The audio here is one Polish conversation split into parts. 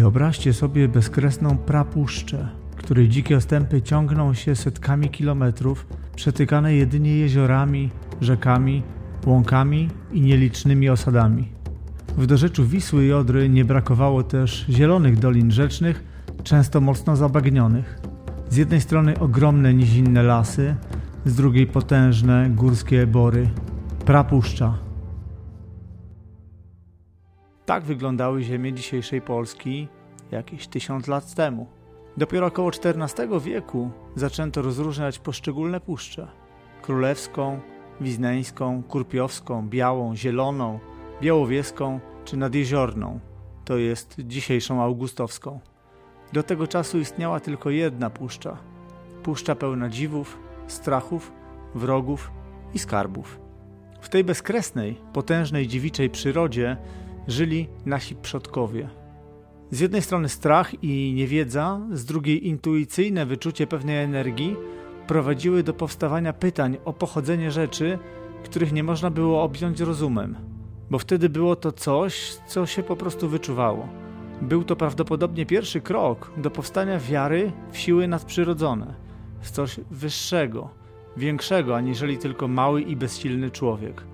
Wyobraźcie sobie bezkresną prapuszczę, której dzikie ostępy ciągną się setkami kilometrów, przetykane jedynie jeziorami, rzekami, łąkami i nielicznymi osadami. W dorzeczu Wisły i Odry nie brakowało też zielonych dolin rzecznych, często mocno zabagnionych. Z jednej strony ogromne nizinne lasy, z drugiej potężne górskie bory. Prapuszcza. Tak wyglądały ziemie dzisiejszej Polski jakieś tysiąc lat temu. Dopiero około XIV wieku zaczęto rozróżniać poszczególne puszcze: królewską, wizneńską, kurpiowską, białą, zieloną, białowieską czy nadjeziorną, to jest dzisiejszą augustowską. Do tego czasu istniała tylko jedna puszcza puszcza pełna dziwów, strachów, wrogów i skarbów. W tej bezkresnej, potężnej dziewiczej przyrodzie żyli nasi przodkowie. Z jednej strony strach i niewiedza, z drugiej intuicyjne wyczucie pewnej energii prowadziły do powstawania pytań o pochodzenie rzeczy, których nie można było objąć rozumem, bo wtedy było to coś, co się po prostu wyczuwało. Był to prawdopodobnie pierwszy krok do powstania wiary w siły nadprzyrodzone, w coś wyższego, większego aniżeli tylko mały i bezsilny człowiek.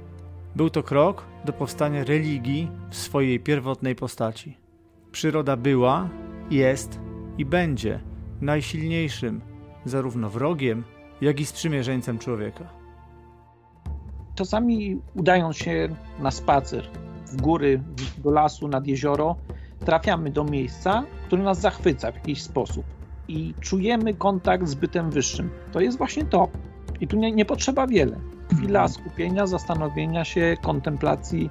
Był to krok do powstania religii w swojej pierwotnej postaci. Przyroda była, jest i będzie najsilniejszym zarówno wrogiem, jak i sprzymierzeńcem człowieka. Czasami udając się na spacer w góry, do lasu, nad jezioro, trafiamy do miejsca, które nas zachwyca w jakiś sposób i czujemy kontakt z bytem wyższym. To jest właśnie to. I tu nie, nie potrzeba wiele. Chwila mhm. skupienia, zastanowienia się, kontemplacji.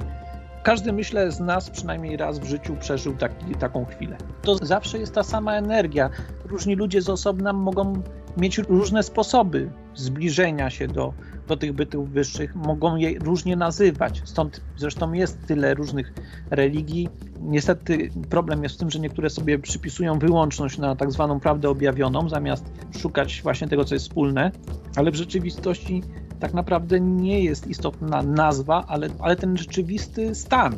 Każdy, myślę, z nas przynajmniej raz w życiu przeżył taki, taką chwilę. To zawsze jest ta sama energia. Różni ludzie z osobna mogą mieć różne sposoby zbliżenia się do, do tych bytów wyższych, mogą je różnie nazywać. Stąd zresztą jest tyle różnych religii. Niestety problem jest w tym, że niektóre sobie przypisują wyłączność na tak zwaną prawdę objawioną, zamiast szukać właśnie tego, co jest wspólne, ale w rzeczywistości tak naprawdę nie jest istotna nazwa, ale, ale ten rzeczywisty stan,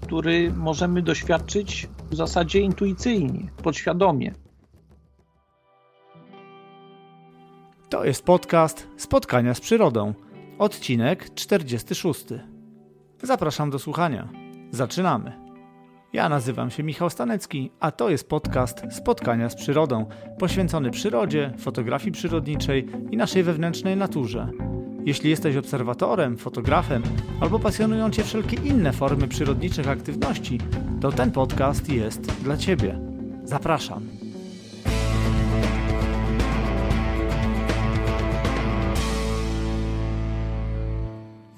który możemy doświadczyć w zasadzie intuicyjnie, podświadomie. To jest podcast Spotkania z Przyrodą, odcinek 46. Zapraszam do słuchania. Zaczynamy. Ja nazywam się Michał Stanecki, a to jest podcast Spotkania z Przyrodą, poświęcony przyrodzie, fotografii przyrodniczej i naszej wewnętrznej naturze. Jeśli jesteś obserwatorem, fotografem albo pasjonują Cię wszelkie inne formy przyrodniczych aktywności, to ten podcast jest dla Ciebie. Zapraszam.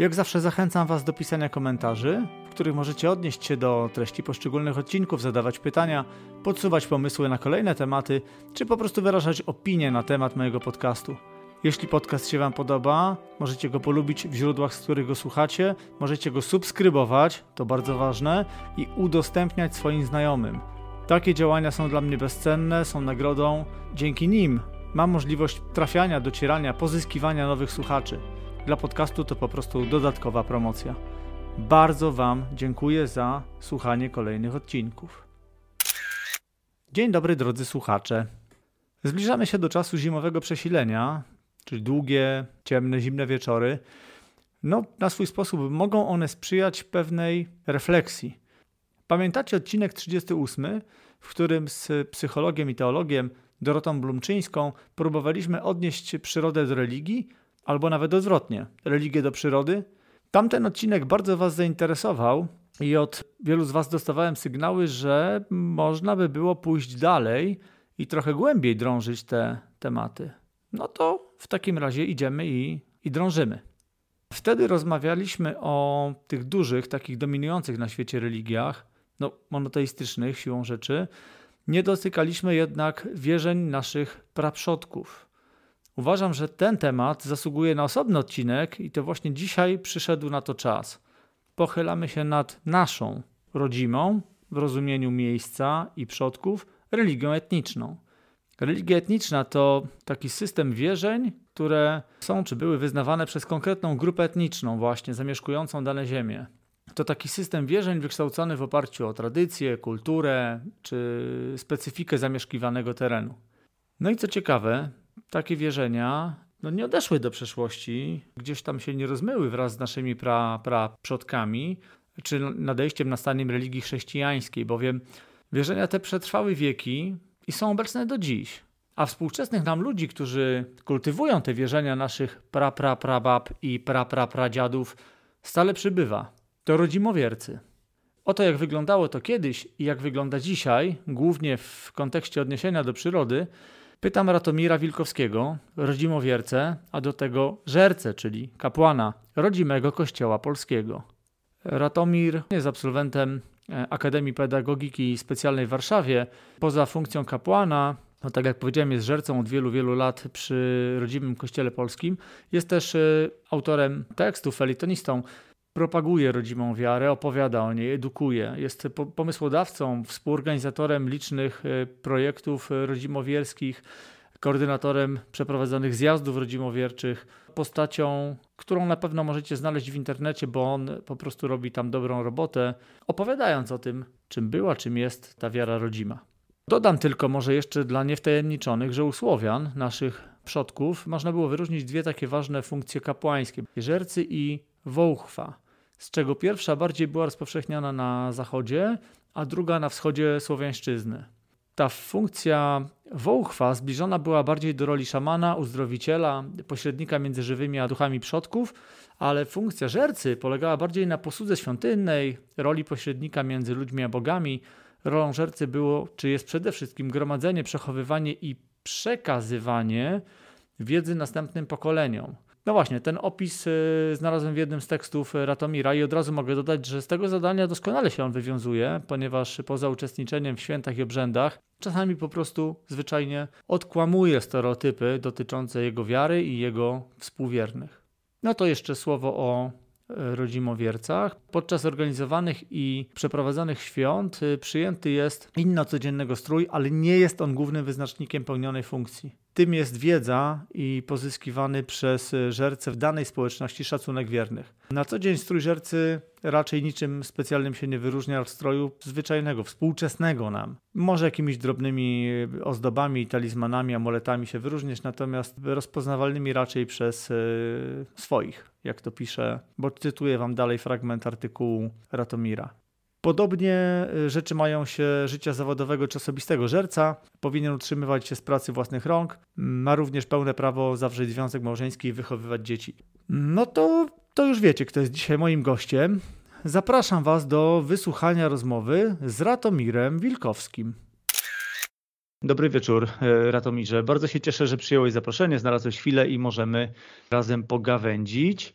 Jak zawsze zachęcam Was do pisania komentarzy, w których możecie odnieść się do treści poszczególnych odcinków, zadawać pytania, podsuwać pomysły na kolejne tematy, czy po prostu wyrażać opinie na temat mojego podcastu. Jeśli podcast się Wam podoba, możecie go polubić w źródłach, z których go słuchacie, możecie go subskrybować, to bardzo ważne, i udostępniać swoim znajomym. Takie działania są dla mnie bezcenne, są nagrodą. Dzięki nim mam możliwość trafiania, docierania, pozyskiwania nowych słuchaczy. Dla podcastu to po prostu dodatkowa promocja. Bardzo Wam dziękuję za słuchanie kolejnych odcinków. Dzień dobry, drodzy słuchacze. Zbliżamy się do czasu zimowego przesilenia, czyli długie, ciemne, zimne wieczory. No, na swój sposób mogą one sprzyjać pewnej refleksji. Pamiętacie odcinek 38, w którym z psychologiem i teologiem Dorotą Blumczyńską próbowaliśmy odnieść przyrodę do religii, albo nawet odwrotnie, religię do przyrody. Tamten odcinek bardzo Was zainteresował i od wielu z Was dostawałem sygnały, że można by było pójść dalej i trochę głębiej drążyć te tematy. No to w takim razie idziemy i, i drążymy. Wtedy rozmawialiśmy o tych dużych, takich dominujących na świecie religiach, no monoteistycznych siłą rzeczy. Nie dotykaliśmy jednak wierzeń naszych praprzodków. Uważam, że ten temat zasługuje na osobny odcinek i to właśnie dzisiaj przyszedł na to czas. Pochylamy się nad naszą rodzimą, w rozumieniu miejsca i przodków, religią etniczną. Religia etniczna to taki system wierzeń, które są czy były wyznawane przez konkretną grupę etniczną, właśnie zamieszkującą dane ziemię. to taki system wierzeń wykształcony w oparciu o tradycję, kulturę czy specyfikę zamieszkiwanego terenu. No i co ciekawe, takie wierzenia no nie odeszły do przeszłości, gdzieś tam się nie rozmyły wraz z naszymi pra, pra przodkami, czy nadejściem nastaniem religii chrześcijańskiej, bowiem wierzenia te przetrwały wieki i są obecne do dziś. A współczesnych nam ludzi, którzy kultywują te wierzenia naszych pra, pra, i pra, pra, stale przybywa. To rodzimowiercy. Oto jak wyglądało to kiedyś i jak wygląda dzisiaj, głównie w kontekście odniesienia do przyrody, pytam Ratomira Wilkowskiego, rodzimowiercę, a do tego żercę, czyli kapłana rodzimego kościoła polskiego. Ratomir jest absolwentem e, Akademii Pedagogiki Specjalnej w Warszawie. Poza funkcją kapłana, no tak jak powiedziałem, jest żercą od wielu, wielu lat przy rodzimym Kościele Polskim. Jest też e, autorem tekstów, felitonistą. Propaguje rodzimą wiarę, opowiada o niej, edukuje. Jest pomysłodawcą, współorganizatorem licznych e, projektów rodzimowierskich, koordynatorem przeprowadzonych zjazdów rodzimowierczych, postacią, którą na pewno możecie znaleźć w internecie, bo on po prostu robi tam dobrą robotę, opowiadając o tym, czym była, czym jest ta wiara rodzima. Dodam tylko może jeszcze dla niewtajemniczonych, że u Słowian, naszych przodków, można było wyróżnić dwie takie ważne funkcje kapłańskie: jeżercy i wołchwa, z czego pierwsza bardziej była rozpowszechniana na zachodzie, a druga na wschodzie słowiańszczyzny. Ta funkcja wołchwa zbliżona była bardziej do roli szamana, uzdrowiciela, pośrednika między żywymi a duchami przodków, ale funkcja żercy polegała bardziej na posłudze świątynnej, roli pośrednika między ludźmi a bogami, Rolą żercy było, czy jest przede wszystkim gromadzenie, przechowywanie i przekazywanie wiedzy następnym pokoleniom. No właśnie, ten opis y, znalazłem w jednym z tekstów Ratomira i od razu mogę dodać, że z tego zadania doskonale się on wywiązuje, ponieważ poza uczestniczeniem w świętach i obrzędach, czasami po prostu zwyczajnie odkłamuje stereotypy dotyczące jego wiary i jego współwiernych. No to jeszcze słowo o rodzimowiercach. Podczas organizowanych i przeprowadzanych świąt przyjęty jest inno codziennego strój, ale nie jest on głównym wyznacznikiem pełnionej funkcji. Tym jest wiedza i pozyskiwany przez żerce w danej społeczności szacunek wiernych. Na co dzień strój żercy raczej niczym specjalnym się nie wyróżnia od stroju zwyczajnego, współczesnego nam. Może jakimiś drobnymi ozdobami, talizmanami, amuletami się wyróżnić, natomiast rozpoznawalnymi raczej przez y, swoich, jak to pisze, bo cytuję wam dalej fragment artykułu Ratomira. Podobnie y, rzeczy mają się życia zawodowego czy osobistego. Żerca powinien utrzymywać się z pracy własnych rąk, ma również pełne prawo zawrzeć związek małżeński i wychowywać dzieci. No to, to już wiecie, kto jest dzisiaj moim gościem. Zapraszam Was do wysłuchania rozmowy z Ratomirem Wilkowskim. Dobry wieczór, e, Ratomirze. Bardzo się cieszę, że przyjąłeś zaproszenie, znalazłeś chwilę i możemy razem pogawędzić.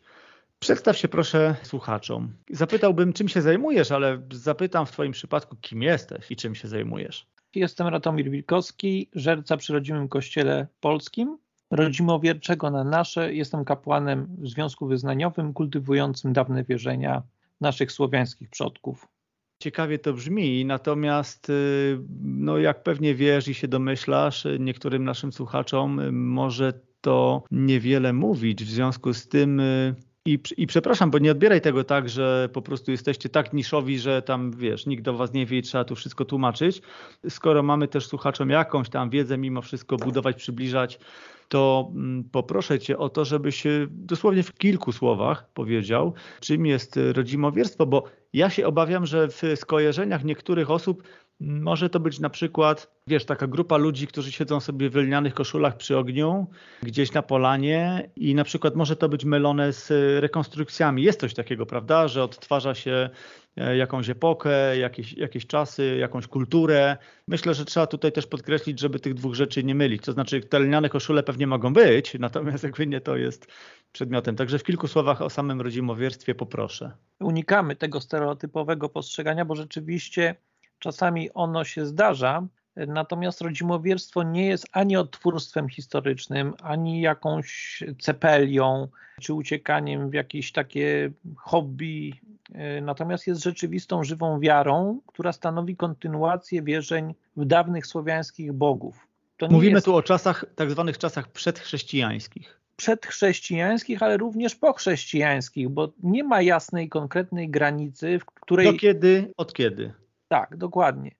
Przedstaw się proszę słuchaczom. Zapytałbym, czym się zajmujesz, ale zapytam w Twoim przypadku, kim jesteś i czym się zajmujesz. Jestem Ratomir Wilkowski, żerca przy rodzimym kościele polskim, rodzimowierczego na nasze. Jestem kapłanem w związku wyznaniowym, kultywującym dawne wierzenia naszych słowiańskich przodków. Ciekawie to brzmi, natomiast y, no jak pewnie wiesz i się domyślasz, niektórym naszym słuchaczom może to niewiele mówić. W związku z tym y, i, I przepraszam, bo nie odbieraj tego tak, że po prostu jesteście tak niszowi, że tam wiesz, nikt do was nie wie i trzeba tu wszystko tłumaczyć. Skoro mamy też słuchaczom jakąś tam wiedzę mimo wszystko budować, przybliżać, to mm, poproszę Cię o to, żebyś dosłownie w kilku słowach powiedział, czym jest rodzimowierstwo, bo ja się obawiam, że w skojarzeniach niektórych osób może to być na przykład, wiesz, taka grupa ludzi, którzy siedzą sobie w lnianych koszulach przy ogniu, gdzieś na polanie i na przykład może to być mylone z rekonstrukcjami. Jest coś takiego, prawda, że odtwarza się e, jakąś epokę, jakieś, jakieś czasy, jakąś kulturę. Myślę, że trzeba tutaj też podkreślić, żeby tych dwóch rzeczy nie mylić. To znaczy te lniane koszule pewnie mogą być, natomiast jakby nie to jest przedmiotem. Także w kilku słowach o samym rodzimowierstwie poproszę. Unikamy tego stereotypowego postrzegania, bo rzeczywiście czasami ono się zdarza, natomiast rodzimowierstwo nie jest ani odtwórstwem historycznym, ani jakąś cepelią, czy uciekaniem w jakieś takie hobby, natomiast jest rzeczywistą, żywą wiarą, która stanowi kontynuację wierzeń w dawnych słowiańskich bogów. Mówimy jest... tu o czasach, tak zwanych czasach przedchrześcijańskich. przedchrześcijańskich, ale również pochrześcijańskich, bo nie ma jasnej, konkretnej granicy, w której... Do kiedy, od kiedy? Tak, dokładnie.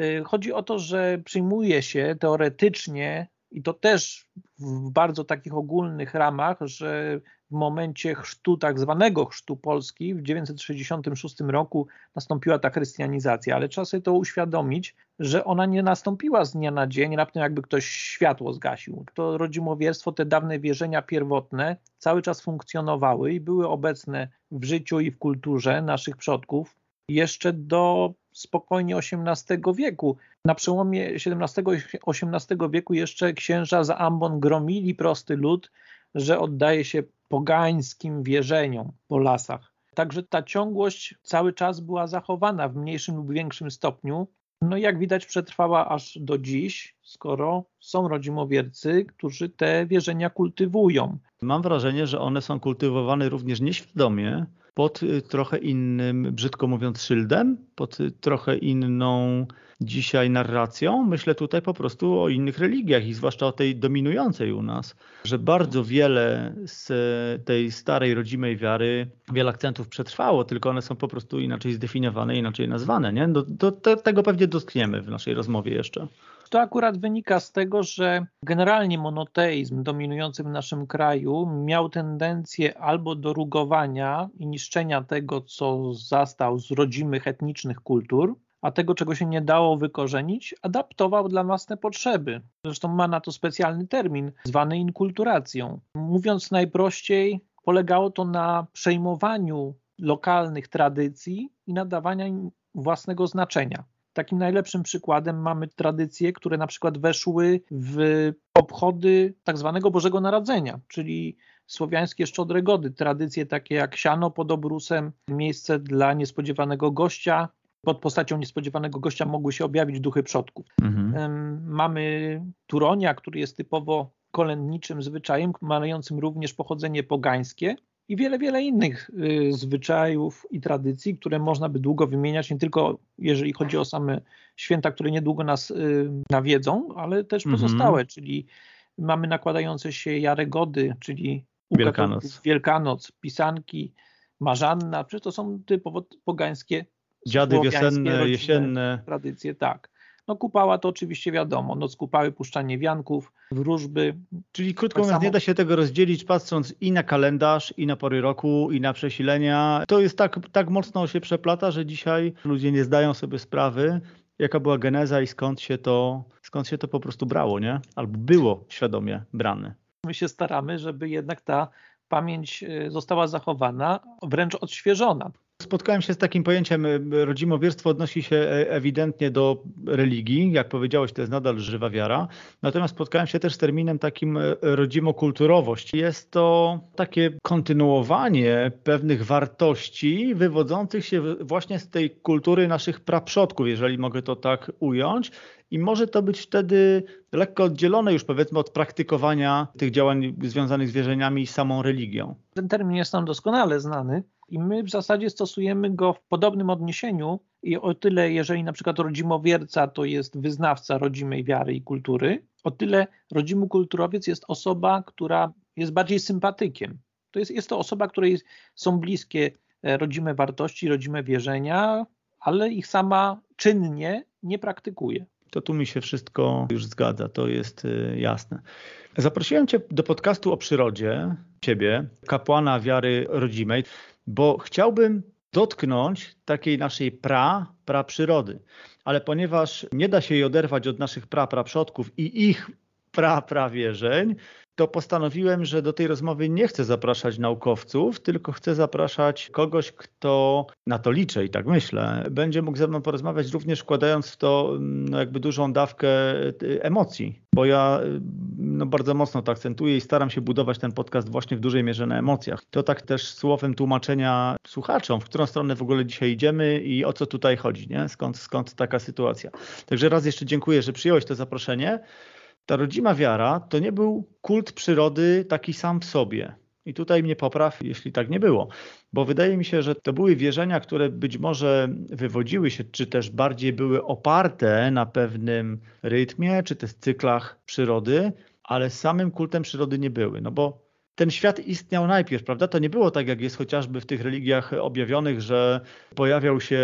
Y, chodzi o to, że przyjmuje się teoretycznie i to też w bardzo takich ogólnych ramach, że w momencie chrztu, tak zwanego chrztu Polski w 966 roku nastąpiła ta chrystianizacja, ale trzeba sobie to uświadomić, że ona nie nastąpiła z dnia na dzień, raptem jakby ktoś światło zgasił. To rodzimowierstwo, te dawne wierzenia pierwotne cały czas funkcjonowały i były obecne w życiu i w kulturze naszych przodków jeszcze do spokojnie XVIII wieku. Na przełomie XVII i XVIII wieku jeszcze księża z Ambon gromili prosty lud, że oddaje się pogańskim wierzeniom po lasach. Także ta ciągłość cały czas była zachowana w mniejszym lub większym stopniu. No jak widać przetrwała aż do dziś, skoro są rodzimowiercy, którzy te wierzenia kultywują. Mam wrażenie, że one są kultywowane również nieświadomie, pod y, trochę innym, brzydko mówiąc, szyldem, pod y, trochę inną dzisiaj narracją. Myślę tutaj po prostu o innych religiach i zwłaszcza o tej dominującej u nas, że bardzo wiele z tej starej, rodzimej wiary, wiele akcentów przetrwało, tylko one są po prostu inaczej zdefiniowane, inaczej nazwane. Nie? Do, do, do tego pewnie dotkniemy w naszej rozmowie jeszcze. To akurat wynika z tego, że generalnie monoteizm dominujący w naszym kraju miał tendencję albo do rugowania i niszczenia tego, co zastał z rodzimych etnicznych kultur, a tego, czego się nie dało wykorzenić, adaptował dla własne potrzeby. Zresztą ma na to specjalny termin, zwany inkulturacją. Mówiąc najprościej, polegało to na przejmowaniu lokalnych tradycji i nadawaniu im własnego znaczenia. Takim najlepszym przykładem mamy tradycje, które na przykład weszły w obchody tak zwanego Bożego Narodzenia, czyli słowiańskie szczodre gody, tradycje takie jak siano pod obrusem, miejsce dla niespodziewanego gościa, pod postacią niespodziewanego gościa mogły się objawić duchy przodków. Mhm. Mamy Turonia, który jest typowo kolędniczym zwyczajem, mającym również pochodzenie pogańskie i wiele, wiele innych y, zwyczajów i tradycji, które można by długo wymieniać, nie tylko jeżeli chodzi o same święta, które niedługo nas y, nawiedzą, ale też mhm. pozostałe, czyli mamy nakładające się Jaregody, czyli Wielkanoc. Wielkanoc, pisanki, marzanna, przecież to są typowo pogańskie Dziady wiosenne, jesienne. Tradycje, tak. No kupała to oczywiście wiadomo, noc kupały, puszczanie wianków, wróżby. Czyli krótko tak mówiąc, samo... nie da się tego rozdzielić patrząc i na kalendarz, i na pory roku, i na przesilenia. To jest tak, tak mocno się przeplata, że dzisiaj ludzie nie zdają sobie sprawy, jaka była geneza i skąd się to, skąd się to po prostu brało, nie? Albo było świadomie brane. My się staramy, żeby jednak ta pamięć y, została zachowana, wręcz odświeżona. Spotkałem się z takim pojęciem, e, rodzimowierstwo odnosi się e, ewidentnie do religii, jak powiedziałeś, to jest nadal żywa wiara. Natomiast spotkałem się też z terminem takim e, rodzimokulturowość. Jest to takie kontynuowanie pewnych wartości wywodzących się właśnie z tej kultury naszych praprzodków, jeżeli mogę to tak ująć. I może to być wtedy lekko oddzielone już powiedzmy od praktykowania tych działań związanych z wierzeniami i samą religią. Ten termin jest nam doskonale znany i my w zasadzie stosujemy go w podobnym odniesieniu i o tyle, jeżeli na przykład rodzimowierca to jest wyznawca rodzimej wiary i kultury, o tyle rodzimy kulturowiec jest osoba, która jest bardziej sympatykiem. To jest, jest to osoba, której są bliskie e, rodzime wartości, rodzime wierzenia, ale ich sama czynnie nie praktykuje. To tu mi się wszystko już zgadza, to jest e, jasne. Zaprosiłem Cię do podcastu o przyrodzie, Ciebie, kapłana wiary rodzimej bo chciałbym dotknąć takiej naszej pra, pra przyrody. Ale ponieważ nie da się jej oderwać od naszych pra, pra przodków i ich pra, pra wierzeń, to postanowiłem, że do tej rozmowy nie chcę zapraszać naukowców, tylko chcę zapraszać kogoś, kto na to liczę i tak myślę, będzie mógł ze mną porozmawiać, również wkładając w to no, jakby dużą dawkę y, emocji, bo ja y, no, bardzo mocno to akcentuję i staram się budować ten podcast właśnie w dużej mierze na emocjach. To tak też słowem tłumaczenia słuchaczom, w którą stronę w ogóle dzisiaj idziemy i o co tutaj chodzi, nie? Skąd, skąd taka sytuacja. Także raz jeszcze dziękuję, że przyjąłeś to zaproszenie ta rodzima wiara to nie był kult przyrody taki sam w sobie. I tutaj mnie popraw, jeśli tak nie było, bo wydaje mi się, że to były wierzenia, które być może wywodziły się, czy też bardziej były oparte na pewnym rytmie, czy też cyklach przyrody, ale samym kultem przyrody nie były. No bo ten świat istniał najpierw, prawda? To nie było tak, jak jest chociażby w tych religiach objawionych, że pojawiał się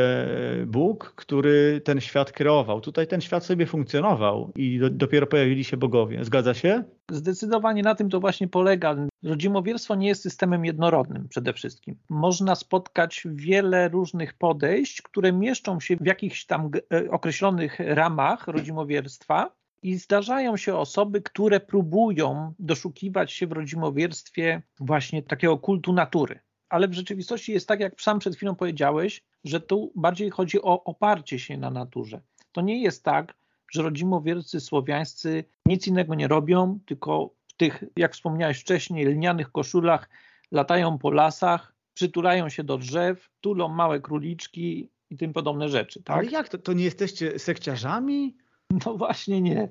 Bóg, który ten świat kreował. Tutaj ten świat sobie funkcjonował i do, dopiero pojawili się bogowie. Zgadza się? Zdecydowanie na tym to właśnie polega. Rodzimowierstwo nie jest systemem jednorodnym przede wszystkim. Można spotkać wiele różnych podejść, które mieszczą się w jakichś tam e, określonych ramach rodzimowierstwa, i zdarzają się osoby, które próbują doszukiwać się w rodzimowierstwie właśnie takiego kultu natury. Ale w rzeczywistości jest tak, jak sam przed chwilą powiedziałeś, że tu bardziej chodzi o oparcie się na naturze. To nie jest tak, że rodzimowiercy słowiańscy nic innego nie robią, tylko w tych, jak wspomniałeś wcześniej, lnianych koszulach latają po lasach, przytulają się do drzew, tulą małe króliczki i tym podobne rzeczy. Tak? Ale jak to, to nie jesteście sekciarzami? No właśnie nie,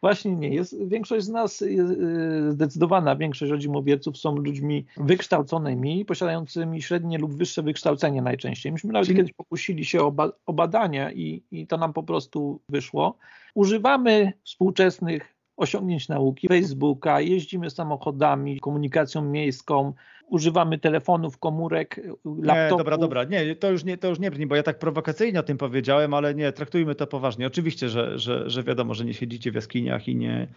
właśnie nie. Jest, większość z nas, y, zdecydowana większość rodzimowierców są ludźmi wykształconymi, posiadającymi średnie lub wyższe wykształcenie najczęściej. Myśmy nawet kiedyś pokusili się o, ba o badania i, i to nam po prostu wyszło. Używamy współczesnych osiągnięć nauki, Facebooka, jeździmy samochodami, komunikacją miejską, używamy telefonów, komórek, laptopów. Nie, dobra, dobra, nie, to już nie, to już nie brni, bo ja tak prowokacyjnie o tym powiedziałem, ale nie, traktujmy to poważnie. Oczywiście, że, że, że wiadomo, że nie siedzicie w jaskiniach i nie,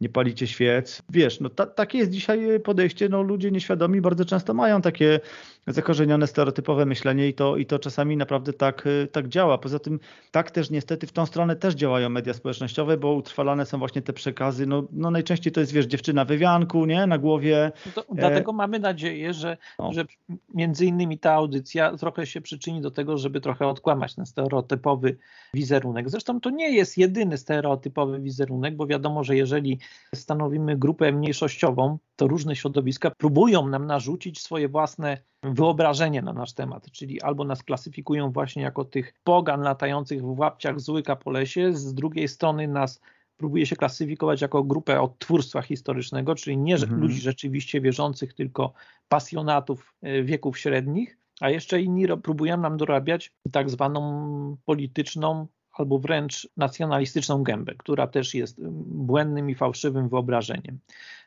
nie palicie świec. Wiesz, no ta, takie jest dzisiaj podejście, no ludzie nieświadomi bardzo często mają takie zakorzenione stereotypowe myślenie i to, i to czasami naprawdę tak, tak działa. Poza tym tak też niestety w tą stronę też działają media społecznościowe, bo utrwalane są właśnie te przekazy, no, no najczęściej to jest, wiesz, dziewczyna we wianku, nie, na głowie. No dlatego e... mamy nadzieję, że, no. że między innymi ta audycja trochę się przyczyni do tego, żeby trochę odkłamać ten stereotypowy wizerunek. Zresztą to nie jest jedyny stereotypowy wizerunek, bo wiadomo, że jeżeli stanowimy grupę mniejszościową, to różne środowiska próbują nam narzucić swoje własne wyobrażenie na nasz temat, czyli albo nas klasyfikują właśnie jako tych pogan latających w łapciach z łyka po lesie, z drugiej strony nas próbuje się klasyfikować jako grupę odtwórstwa historycznego, czyli nie mhm. ludzi rzeczywiście wierzących, tylko pasjonatów e, wieków średnich, a jeszcze inni próbują nam dorabiać tak zwaną polityczną albo wręcz nacjonalistyczną gębę, która też jest błędnym i fałszywym wyobrażeniem.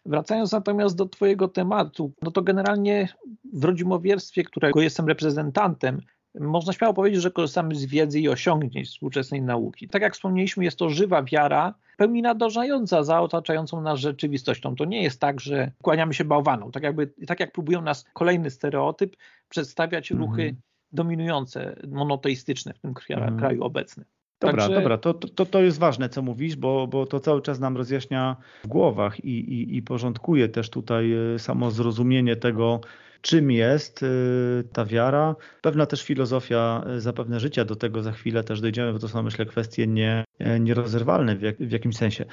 Wracając natomiast do Twojego tematu, no to generalnie w rodzimowierstwie, którego jestem reprezentantem, można śmiało powiedzieć, że korzystamy z wiedzy i osiągnięć współczesnej nauki. Tak jak wspomnieliśmy, jest to żywa wiara, pełni nadążająca za otaczającą nas rzeczywistością. To nie jest tak, że kłaniamy się bałwaną. Tak, jakby, tak jak próbują nas kolejny stereotyp przedstawiać mhm. ruchy dominujące, monoteistyczne w tym kraju, mm. kraju obecnym. Dobra, Także... dobra, to, to, to jest ważne, co mówisz, bo, bo to cały czas nam rozjaśnia w głowach i, i, i porządkuje też tutaj e, samo zrozumienie tego, czym jest e, ta wiara. Pewna też filozofia e, zapewne życia, do tego za chwilę też dojdziemy, bo to są myślę kwestie nie, nierozerwalne w, jak, w jakimś sensie.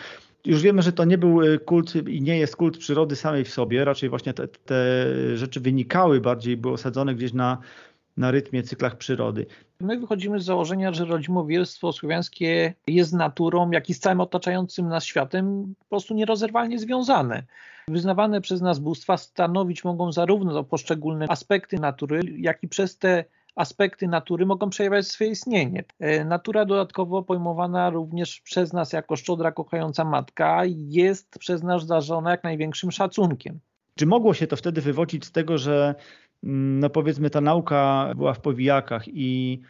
Już wiemy, że to nie był kult i nie jest kult przyrody samej w sobie, raczej właśnie te, te rzeczy wynikały bardziej, były osadzone gdzieś na na rytmie, cyklach przyrody. My wychodzimy z założenia, że rodzimowielstwo słowiańskie jest naturą, jak i z całym otaczającym nas światem po prostu nierozerwalnie związane. Wyznawane przez nas bóstwa stanowić mogą zarówno poszczególne aspekty natury, jak i przez te aspekty natury mogą przejawiać swoje istnienie. E, natura dodatkowo pojmowana również przez nas jako szczodra, kochająca matka jest przez nas darzona jak największym szacunkiem. Czy mogło się to wtedy wywodzić z tego, że no powiedzmy ta nauka była w powijakach i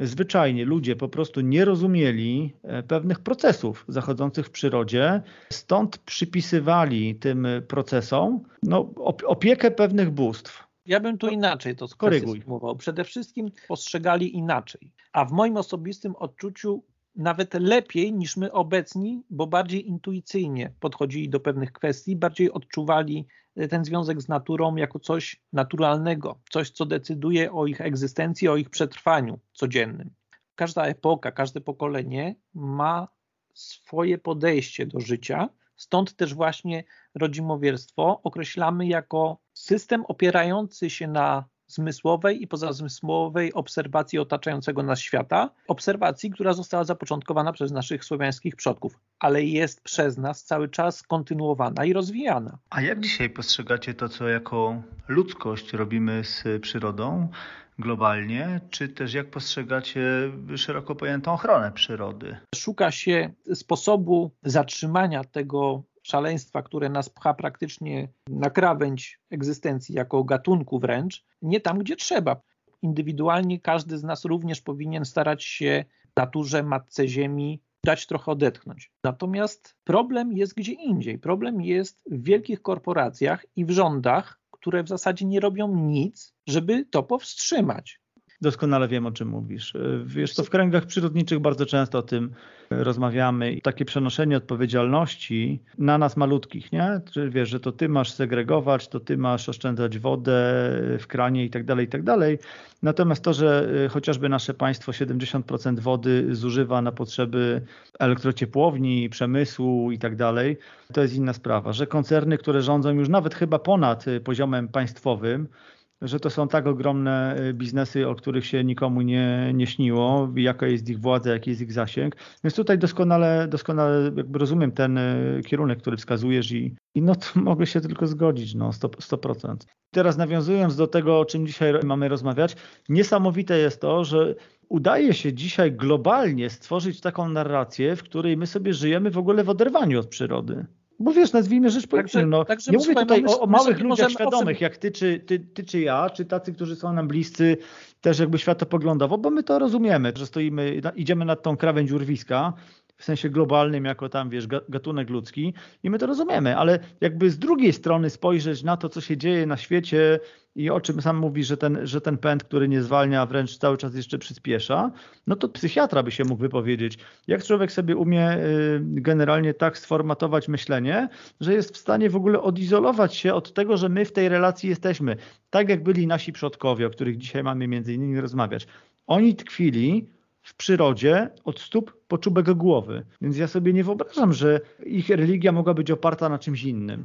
zwyczajnie ludzie po prostu nie rozumieli e, pewnych procesów zachodzących w przyrodzie, stąd przypisywali tym procesom no, opiekę pewnych bóstw. Ja bym tu inaczej to skorygował. Przede wszystkim postrzegali inaczej. A w moim osobistym odczuciu nawet lepiej niż my obecni, bo bardziej intuicyjnie podchodzili do pewnych kwestii, bardziej odczuwali e, ten związek z naturą jako coś naturalnego, coś, co decyduje o ich egzystencji, o ich przetrwaniu codziennym. Każda epoka, każde pokolenie ma swoje podejście do życia, stąd też właśnie rodzimowierstwo określamy jako system opierający się na zmysłowej i pozazmysłowej obserwacji otaczającego nas świata, obserwacji, która została zapoczątkowana przez naszych słowiańskich przodków, ale jest przez nas cały czas kontynuowana i rozwijana. A jak dzisiaj postrzegacie to, co jako ludzkość robimy z przyrodą? globalnie, czy też jak postrzegacie szeroko pojętą ochronę przyrody? Szuka się sposobu zatrzymania tego szaleństwa, które nas pcha praktycznie na krawędź egzystencji jako gatunku wręcz, nie tam, gdzie trzeba. Indywidualnie każdy z nas również powinien starać się naturze, matce ziemi dać trochę odetchnąć. Natomiast problem jest gdzie indziej. Problem jest w wielkich korporacjach i w rządach, które w zasadzie nie robią nic, żeby to powstrzymać. Doskonale wiem, o czym mówisz. Wiesz, to w kręgach przyrodniczych bardzo często o tym rozmawiamy. Takie przenoszenie odpowiedzialności na nas malutkich, nie? Czy wiesz, że to ty masz segregować, to ty masz oszczędzać wodę w kranie i tak dalej, i tak dalej. Natomiast to, że y, chociażby nasze państwo 70% wody zużywa na potrzeby elektrociepłowni, przemysłu i tak dalej, to jest inna sprawa. Że koncerny, które rządzą już nawet chyba ponad y, poziomem państwowym, że to są tak ogromne y, biznesy, o których się nikomu nie, nie śniło, jaka jest ich władza, jaki jest ich zasięg. Więc tutaj doskonale, doskonale jakby rozumiem ten y, kierunek, który wskazujesz i, i no to mogę się tylko zgodzić, no 100%, 100%. Teraz nawiązując do tego, o czym dzisiaj mamy rozmawiać, niesamowite jest to, że udaje się dzisiaj globalnie stworzyć taką narrację, w której my sobie żyjemy w ogóle w oderwaniu od przyrody. Bo wiesz, nazwijmy rzecz po. No, także, nie mówię tutaj o, o małych ludziach świadomych, jak ty czy, ty, ty czy ja, czy tacy, którzy są nam bliscy też jakby światopoglądowo, bo my to rozumiemy, że stoimy, idziemy nad tą krawędź urwiska, w sensie globalnym, jako tam, wiesz, gatunek ludzki i my to rozumiemy, ale jakby z drugiej strony spojrzeć na to, co się dzieje na świecie i o czym sam mówi, że ten, że ten pęd, który nie zwalnia, wręcz cały czas jeszcze przyspiesza, no to psychiatra by się mógł wypowiedzieć, jak człowiek sobie umie y, generalnie tak sformatować myślenie, że jest w stanie w ogóle odizolować się od tego, że my w tej relacji jesteśmy. Tak jak byli nasi przodkowie, o których dzisiaj mamy między innymi rozmawiać. Oni tkwili w przyrodzie od stóp po czubek głowy. Więc ja sobie nie wyobrażam, że ich religia mogła być oparta na czymś innym.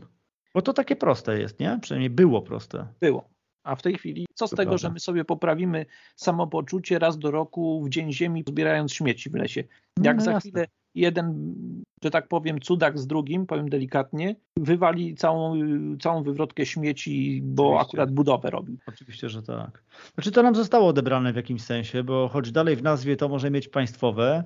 Bo to takie proste jest, nie? Przynajmniej było proste. Było. A w tej chwili, co z to tego, prawda. że my sobie poprawimy samopoczucie raz do roku w Dzień Ziemi, zbierając śmieci w lesie? Jak no, za jasne. chwilę jeden, że tak powiem, cudak z drugim, powiem delikatnie, wywali całą, całą wywrotkę śmieci, bo Oczywiście. akurat budowę robi. Oczywiście, że tak. Znaczy to nam zostało odebrane w jakimś sensie, bo choć dalej w nazwie to może mieć państwowe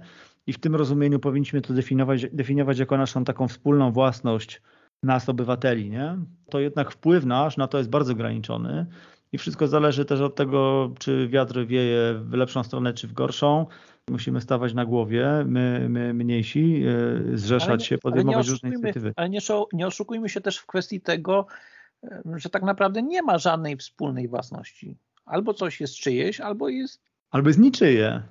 i w tym rozumieniu powinniśmy to definiować, definiować jako naszą taką wspólną własność nas, obywateli, nie? to jednak wpływ nasz na to jest bardzo ograniczony. I wszystko zależy też od tego, czy wiatr wieje w lepszą stronę, czy w gorszą musimy stawać na głowie, my, my mniejsi, e, zrzeszać się, podejmować różne inicjatywy. Ale nie, nie oszukujmy się też w kwestii tego, e, że tak naprawdę nie ma żadnej wspólnej własności. Albo coś jest czyjeś, albo jest... Albo jest niczyje.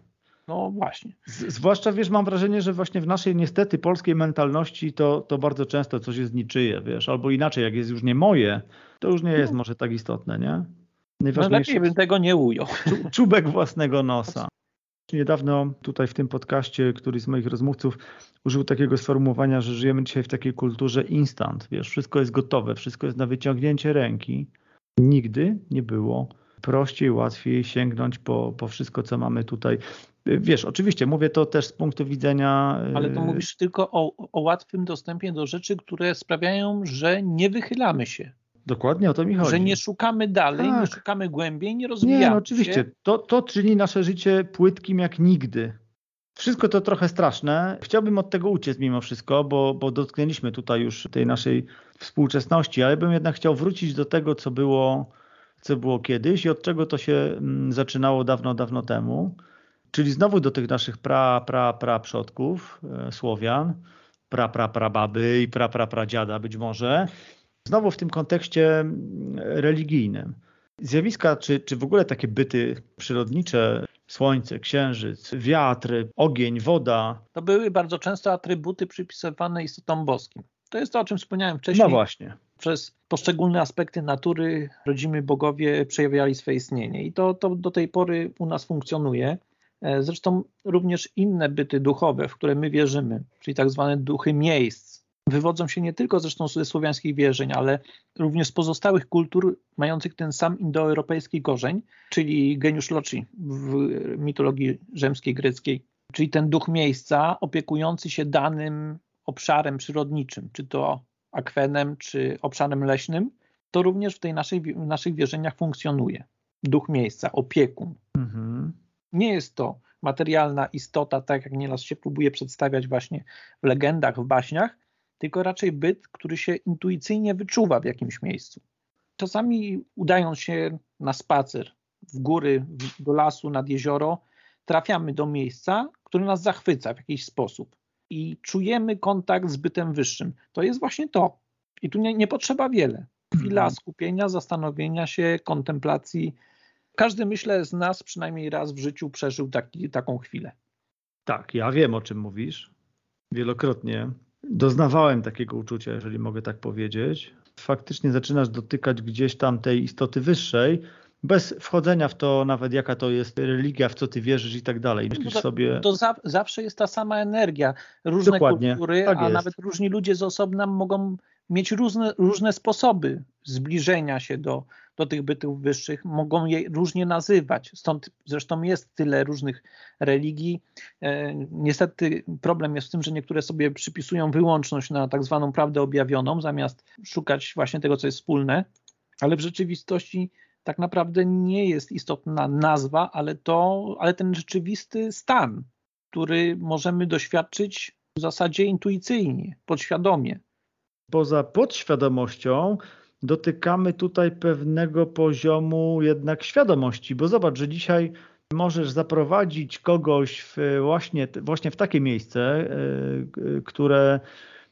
No właśnie. Z, zwłaszcza, wiesz, mam wrażenie, że właśnie w naszej niestety polskiej mentalności to, to bardzo często coś jest niczyje, wiesz, albo inaczej, jak jest już nie moje, to już nie jest no. może tak istotne, nie? Najważniejsze... No lepiej bym tego nie ujął. Czubek własnego nosa. Niedawno tutaj w tym podcaście któryś z moich rozmówców użył takiego sformułowania, że żyjemy dzisiaj w takiej kulturze instant. Wiesz, wszystko jest gotowe, wszystko jest na wyciągnięcie ręki. Nigdy nie było prościej, łatwiej sięgnąć po, po wszystko, co mamy tutaj. Wiesz, oczywiście mówię to też z punktu widzenia. Ale to y, mówisz tylko o, o łatwym dostępie do rzeczy, które sprawiają, że nie wychylamy się. Dokładnie o to mi chodzi. Że nie szukamy dalej, tak. nie szukamy głębiej, nie rozwijamy Nie, no oczywiście. To, to czyni nasze życie płytkim jak nigdy. Wszystko to trochę straszne. Chciałbym od tego uciec mimo wszystko, bo, bo dotknęliśmy tutaj już tej naszej współczesności, ale bym jednak chciał wrócić do tego, co było, co było kiedyś i od czego to się mm, zaczynało dawno, dawno temu. Czyli znowu do tych naszych pra, pra, pra przodków, e, Słowian, pra, pra, pra baby i pra, pra, pra dziada być może, Znowu w tym kontekście mm, religijnym. Zjawiska, czy, czy w ogóle takie byty przyrodnicze, słońce, księżyc, wiatr, ogień, woda. To były bardzo często atrybuty przypisywane istotom boskim. To jest to, o czym wspomniałem wcześniej. No właśnie. Przez poszczególne aspekty natury rodzimy bogowie przejawiali swoje istnienie i to, to do tej pory u nas funkcjonuje. E, zresztą również inne byty duchowe, w które my wierzymy, czyli tak zwane duchy miejsc, wywodzą się nie tylko zresztą ze słowiańskich wierzeń, ale również z pozostałych kultur mających ten sam indoeuropejski korzeń, czyli geniusz loci w mitologii rzymskiej, greckiej, czyli ten duch miejsca opiekujący się danym obszarem przyrodniczym, czy to akwenem, czy obszarem leśnym, to również w tej naszej, w naszych wierzeniach funkcjonuje. Duch miejsca, opiekun. Mhm. Nie jest to materialna istota, tak jak nieraz się próbuje przedstawiać właśnie w legendach, w baśniach, tylko raczej byt, który się intuicyjnie wyczuwa w jakimś miejscu. Czasami udając się na spacer w góry, do lasu, nad jezioro, trafiamy do miejsca, które nas zachwyca w jakiś sposób i czujemy kontakt z bytem wyższym. To jest właśnie to. I tu nie, nie potrzeba wiele. Chwila mhm. skupienia, zastanowienia się, kontemplacji. Każdy, myślę, z nas przynajmniej raz w życiu przeżył taki, taką chwilę. Tak, ja wiem o czym mówisz. Wielokrotnie doznawałem takiego uczucia, jeżeli mogę tak powiedzieć. Faktycznie zaczynasz dotykać gdzieś tam tej istoty wyższej, bez wchodzenia w to nawet jaka to jest religia, w co ty wierzysz i tak dalej. Myślisz to, sobie... To za, zawsze jest ta sama energia. Różne Dokładnie. kultury, tak a jest. nawet różni ludzie z osobna mogą mieć różne, różne sposoby zbliżenia się do, do tych bytów wyższych, mogą je różnie nazywać. Stąd zresztą jest tyle różnych religii. E, niestety problem jest w tym, że niektóre sobie przypisują wyłączność na tak zwaną prawdę objawioną, zamiast szukać właśnie tego, co jest wspólne, ale w rzeczywistości tak naprawdę nie jest istotna nazwa, ale, to, ale ten rzeczywisty stan, który możemy doświadczyć w zasadzie intuicyjnie, podświadomie. Poza podświadomością dotykamy tutaj pewnego poziomu jednak świadomości, bo zobacz, że dzisiaj możesz zaprowadzić kogoś w właśnie, właśnie w takie miejsce, e, które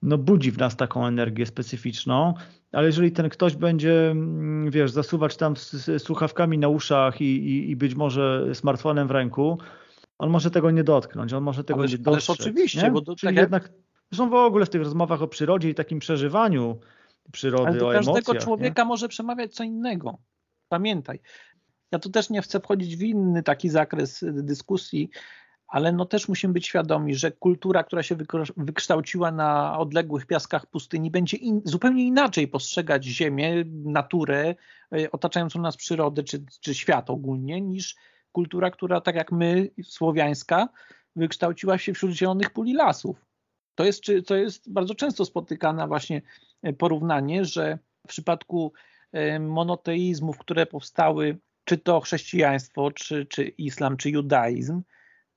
no, budzi w nas taką energię specyficzną, ale jeżeli ten ktoś będzie, mm, wiesz, zasuwać tam z słuchawkami na uszach i, i, i być może smartfonem w ręku, on może tego nie dotknąć, on może tego ależ, nie dostrzec. Ależ oczywiście, nie? bo to Czyli tak jednak, zresztą w ogóle w tych rozmowach o przyrodzie i takim przeżywaniu przyrody, ale do o każdego emocjach, człowieka nie? może przemawiać co innego. Pamiętaj. Ja tu też nie chcę wchodzić w inny taki zakres dyskusji, ale no też musimy być świadomi, że kultura, która się wykształciła na odległych piaskach pustyni, będzie in, zupełnie inaczej postrzegać ziemię, naturę, e, otaczającą nas przyrodę, czy, czy świat ogólnie, niż kultura, która tak jak my, słowiańska, wykształciła się wśród zielonych puli lasów. To jest, to jest bardzo często spotykane właśnie porównanie, że w przypadku e, monoteizmów, które powstały, czy to chrześcijaństwo, czy, czy islam, czy judaizm,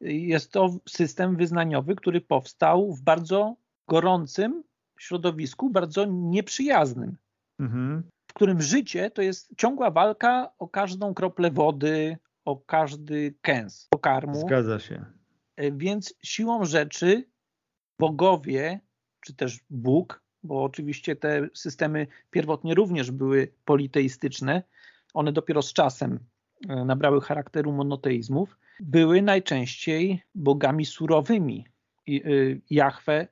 jest to system wyznaniowy, który powstał w bardzo gorącym środowisku, bardzo nieprzyjaznym, mhm. w którym życie to jest ciągła walka o każdą kroplę wody, o każdy kęs pokarmu. Zgadza się. E, więc siłą rzeczy bogowie, czy też Bóg, bo oczywiście te systemy pierwotnie również były politeistyczne, one dopiero z czasem e, nabrały charakteru monoteizmów, były najczęściej bogami surowymi. Y, Jahwe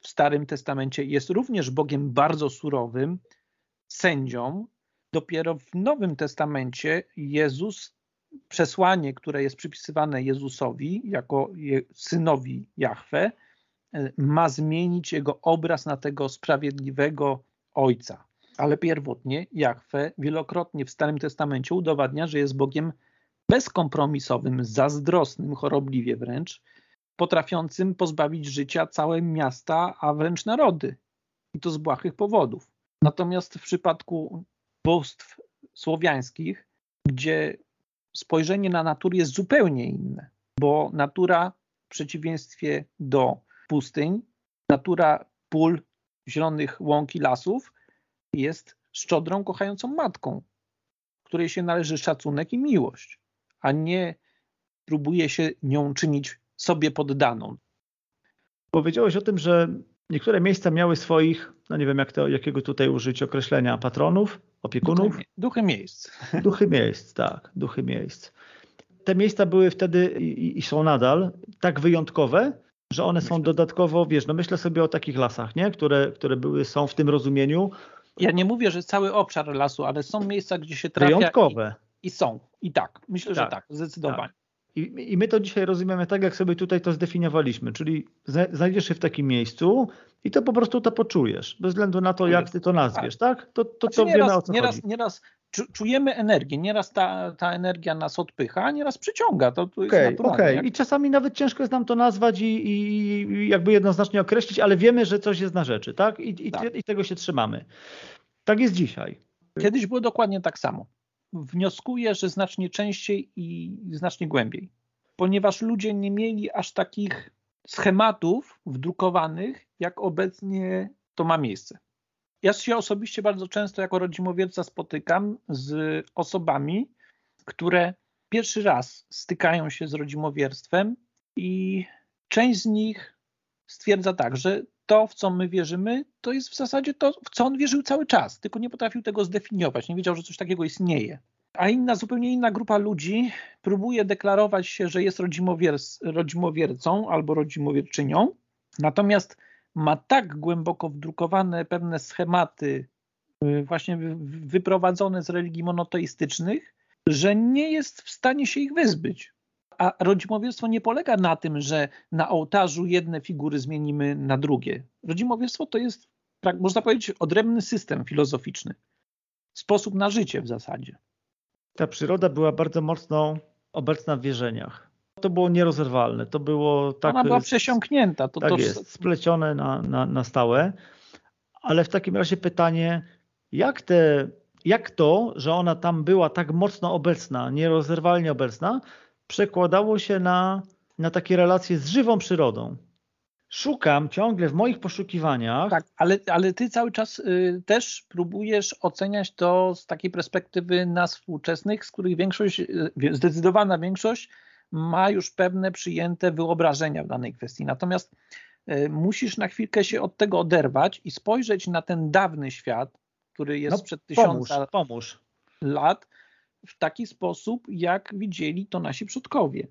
w Starym Testamencie jest również Bogiem bardzo surowym, sędzią. Dopiero w Nowym Testamencie Jezus, przesłanie, które jest przypisywane Jezusowi jako synowi Jahwe, ma zmienić jego obraz na tego sprawiedliwego Ojca. Ale pierwotnie Jahwe wielokrotnie w Starym Testamencie udowadnia, że jest Bogiem bezkompromisowym, zazdrosnym, chorobliwie wręcz, potrafiącym pozbawić życia całe miasta, a wręcz narody. I to z błahych powodów. Natomiast w przypadku bóstw słowiańskich, gdzie spojrzenie na naturę jest zupełnie inne, bo natura w przeciwieństwie do pustyń, natura pól, zielonych łąk i lasów jest szczodrą, kochającą matką, której się należy szacunek i miłość a nie próbuje się nią czynić sobie poddaną. Powiedziałeś o tym, że niektóre miejsca miały swoich, no nie wiem jak to, jakiego tutaj użyć określenia, patronów, opiekunów? Duchy, duchy miejsc. Duchy miejsc, tak, duchy miejsc. Te miejsca były wtedy i, i są nadal tak wyjątkowe, że one są dodatkowo, wiesz, no myślę sobie o takich lasach, nie? Które, które były, są w tym rozumieniu. Ja nie mówię, że cały obszar lasu, ale są miejsca, gdzie się trafia. Wyjątkowe. I są. I tak. Myślę, tak, że tak, zdecydowanie. Tak. I, I my to dzisiaj rozumiemy tak, jak sobie tutaj to zdefiniowaliśmy, czyli znajdziesz się w takim miejscu i to po prostu to poczujesz, bez względu na to, jak ty to nazwiesz, tak? tak? To, to, znaczy, to wiemy o co nieraz, chodzi. Nieraz czujemy energię, nieraz ta, ta energia nas odpycha, a nieraz przyciąga. To, to okay, okay. Jak... i czasami nawet ciężko jest nam to nazwać i, i, jakby jednoznacznie określić, ale wiemy, że coś jest na rzeczy, tak? I, i, tak. i tego się trzymamy. Tak jest dzisiaj. Kiedyś było dokładnie tak samo wnioskuję, że znacznie częściej i znacznie głębiej, ponieważ ludzie nie mieli aż takich schematów wdrukowanych, jak obecnie to ma miejsce. Ja się osobiście bardzo często jako rodzimowierca spotykam z osobami, które pierwszy raz stykają się z rodzimowierstwem i część z nich stwierdza tak, że to, w co my wierzymy, to jest w zasadzie to, w co on wierzył cały czas, tylko nie potrafił tego zdefiniować, nie wiedział, że coś takiego istnieje. A inna, zupełnie inna grupa ludzi próbuje deklarować się, że jest rodzimowiercą albo rodzimowierczynią, natomiast ma tak głęboko wdrukowane pewne schematy, y, właśnie wyprowadzone z religii monoteistycznych, że nie jest w stanie się ich wyzbyć. A rodzimowierstwo nie polega na tym, że na ołtarzu jedne figury zmienimy na drugie. Rodzimowierstwo to jest, można powiedzieć, odrębny system filozoficzny. Sposób na życie w zasadzie. Ta przyroda była bardzo mocno obecna w wierzeniach. To było nierozerwalne. To było tak. Ona była przesiąknięta. To, tak to... jest, splecione na, na, na stałe. Ale w takim razie pytanie, jak te jak to, że ona tam była tak mocno obecna, nierozerwalnie obecna, przekładało się na, na takie relacje z żywą przyrodą. Szukam ciągle w moich poszukiwaniach. Tak, ale, ale ty cały czas y, też próbujesz oceniać to z takiej perspektywy nas współczesnych, z których większość, y, zdecydowana większość ma już pewne przyjęte wyobrażenia w danej kwestii. Natomiast y, musisz na chwilkę się od tego oderwać i spojrzeć na ten dawny świat, który jest no, sprzed tysiąca pomóż. lat, w taki sposób, jak widzieli to nasi przodkowie.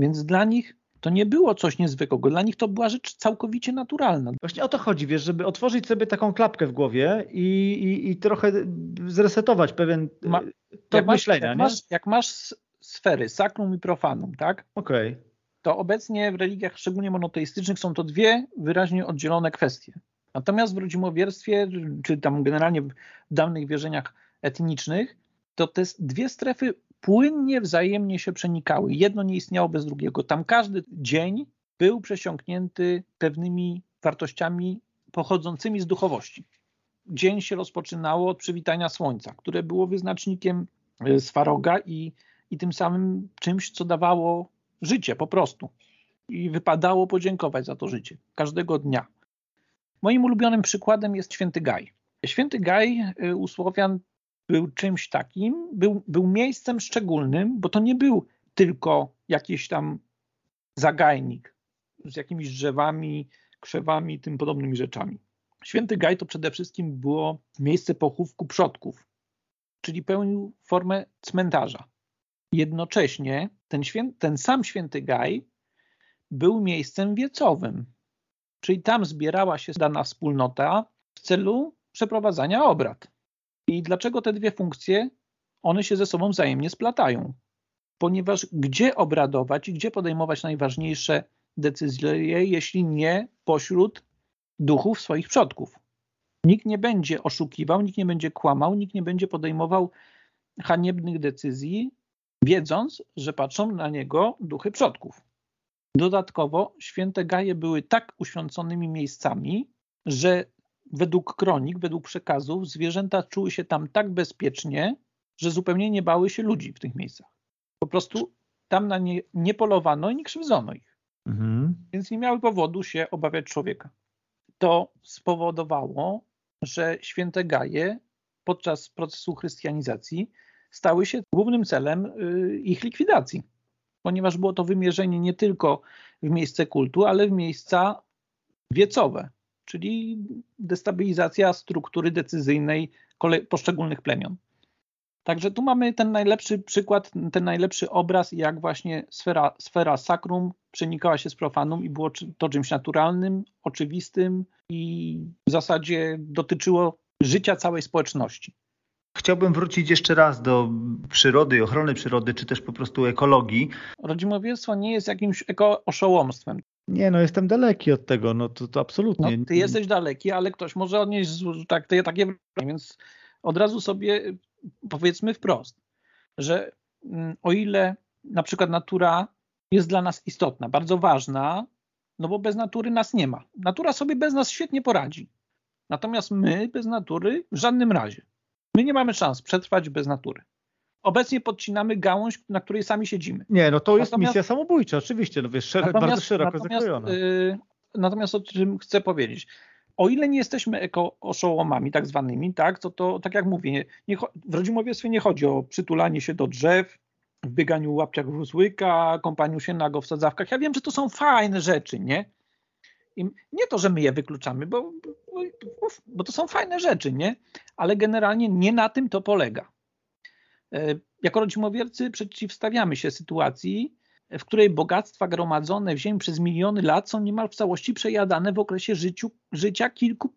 Więc dla nich to nie było coś niezwykłego, dla nich to była rzecz całkowicie naturalna. Właśnie o to chodzi, wiesz, żeby otworzyć sobie taką klapkę w głowie i, i, i trochę zresetować pewien Ma, myślenia. Jak masz, jak masz sfery, sakrum i profanum, tak? Okej. Okay. To obecnie w religiach, szczególnie monoteistycznych, są to dwie wyraźnie oddzielone kwestie. Natomiast w rodzimowierstwie, czy tam generalnie w dawnych wierzeniach etnicznych, to te dwie strefy płynnie wzajemnie się przenikały. Jedno nie istniało bez drugiego. Tam każdy dzień był przesiąknięty pewnymi wartościami pochodzącymi z duchowości. Dzień się rozpoczynało od przywitania słońca, które było wyznacznikiem e, Swaroga i, i tym samym czymś, co dawało życie po prostu. I wypadało podziękować za to życie każdego dnia. Moim ulubionym przykładem jest święty Gaj. Święty Gaj y, u Słowian był czymś takim, był, był miejscem szczególnym, bo to nie był tylko jakiś tam zagajnik z jakimiś drzewami, krzewami tym podobnymi rzeczami. Święty Gaj to przede wszystkim było miejsce pochówku przodków, czyli pełnił formę cmentarza. Jednocześnie ten, ten sam święty Gaj był miejscem wiecowym, Czyli tam zbierała się dana wspólnota w celu przeprowadzania obrad. I dlaczego te dwie funkcje, one się ze sobą wzajemnie splatają? Ponieważ gdzie obradować i gdzie podejmować najważniejsze decyzje, jeśli nie pośród duchów swoich przodków? Nikt nie będzie oszukiwał, nikt nie będzie kłamał, nikt nie będzie podejmował haniebnych decyzji, wiedząc, że patrzą na niego duchy przodków. Dodatkowo święte gaje były tak uświęconymi miejscami, że według kronik, według przekazów zwierzęta czuły się tam tak bezpiecznie, że zupełnie nie bały się ludzi w tych miejscach. Po prostu tam na nie nie polowano i nie krzywdzono ich. Mhm. Więc nie miały powodu się obawiać człowieka. To spowodowało, że święte gaje podczas procesu chrystianizacji stały się głównym celem y, ich likwidacji ponieważ było to wymierzenie nie tylko w miejsce kultu, ale w miejsca wiecowe, czyli destabilizacja struktury decyzyjnej poszczególnych plemion. Także tu mamy ten najlepszy przykład, ten najlepszy obraz, jak właśnie sfera, sfera sakrum przenikała się z profanum i było to czymś naturalnym, oczywistym i w zasadzie dotyczyło życia całej społeczności. Chciałbym wrócić jeszcze raz do przyrody, ochrony przyrody, czy też po prostu ekologii. Rodzimowiectwo nie jest jakimś eko-oszołomstwem. Nie, no jestem daleki od tego, no to, to absolutnie. No, ty jesteś daleki, ale ktoś może odnieść tak, takie wrażenie, więc od razu sobie powiedzmy wprost, że mm, o ile na przykład natura jest dla nas istotna, bardzo ważna, no bo bez natury nas nie ma. Natura sobie bez nas świetnie poradzi. Natomiast my bez natury w żadnym razie. My nie mamy szans przetrwać bez natury. Obecnie podcinamy gałąź, na której sami siedzimy. Nie, no to jest natomiast, misja samobójcza, oczywiście, no wiesz, szereg, bardzo szeroko zakrojona. Yy, natomiast o czym chcę powiedzieć. o ile nie jesteśmy eko-oszołomami tak zwanymi, tak, to, to tak jak mówię, nie, w rodzimowiectwie nie chodzi o przytulanie się do drzew, bieganiu łapciach w łyka, kąpaniu się nago w sadzawkach. Ja wiem, że to są fajne rzeczy, nie? I nie to, że my je wykluczamy, bo, bo, bo to są fajne rzeczy, nie? Ale generalnie nie na tym to polega. E, jako rodzimowiercy przeciwstawiamy się sytuacji, w której bogactwa gromadzone w ziemi przez miliony lat są niemal w całości przejadane w okresie życiu, życia kilku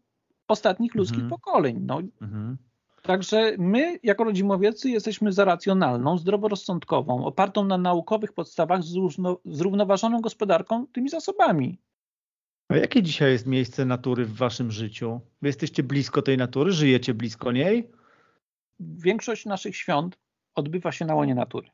ostatnich ludzkich mhm. pokoleń. No. Mhm. Także my, jako rodzimowiecy, jesteśmy za racjonalną, zdroworozsądkową, opartą na naukowych podstawach, zrównoważoną gospodarką tymi zasobami. A jakie dzisiaj jest miejsce natury w waszym życiu? Wy jesteście blisko tej natury, żyjecie blisko niej? Większość naszych świąt odbywa się na łonie natury.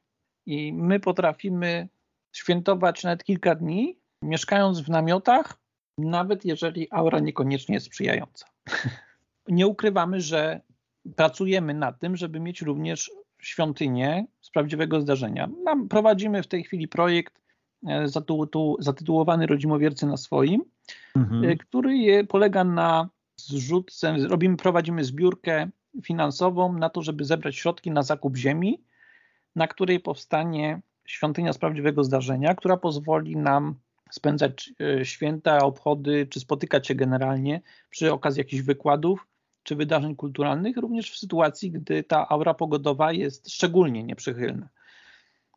I my potrafimy świętować nawet kilka dni, mieszkając w namiotach, nawet jeżeli aura niekoniecznie jest sprzyjająca. Nie ukrywamy, że pracujemy nad tym, żeby mieć również świątynię z prawdziwego zdarzenia. Mam, prowadzimy w tej chwili projekt e, zatytułowany Rodzimowiercy na swoim, mhm. E, który je, polega na zrzutce, robimy, prowadzimy zbiórkę finansową na to, żeby zebrać środki na zakup ziemi, na której powstanie świątynia z prawdziwego zdarzenia, która pozwoli nam spędzać e, święta, obchody, czy spotykać się generalnie przy okazji jakichś wykładów, czy wydarzeń kulturalnych, również w sytuacji, gdy ta aura pogodowa jest szczególnie nieprzychylna.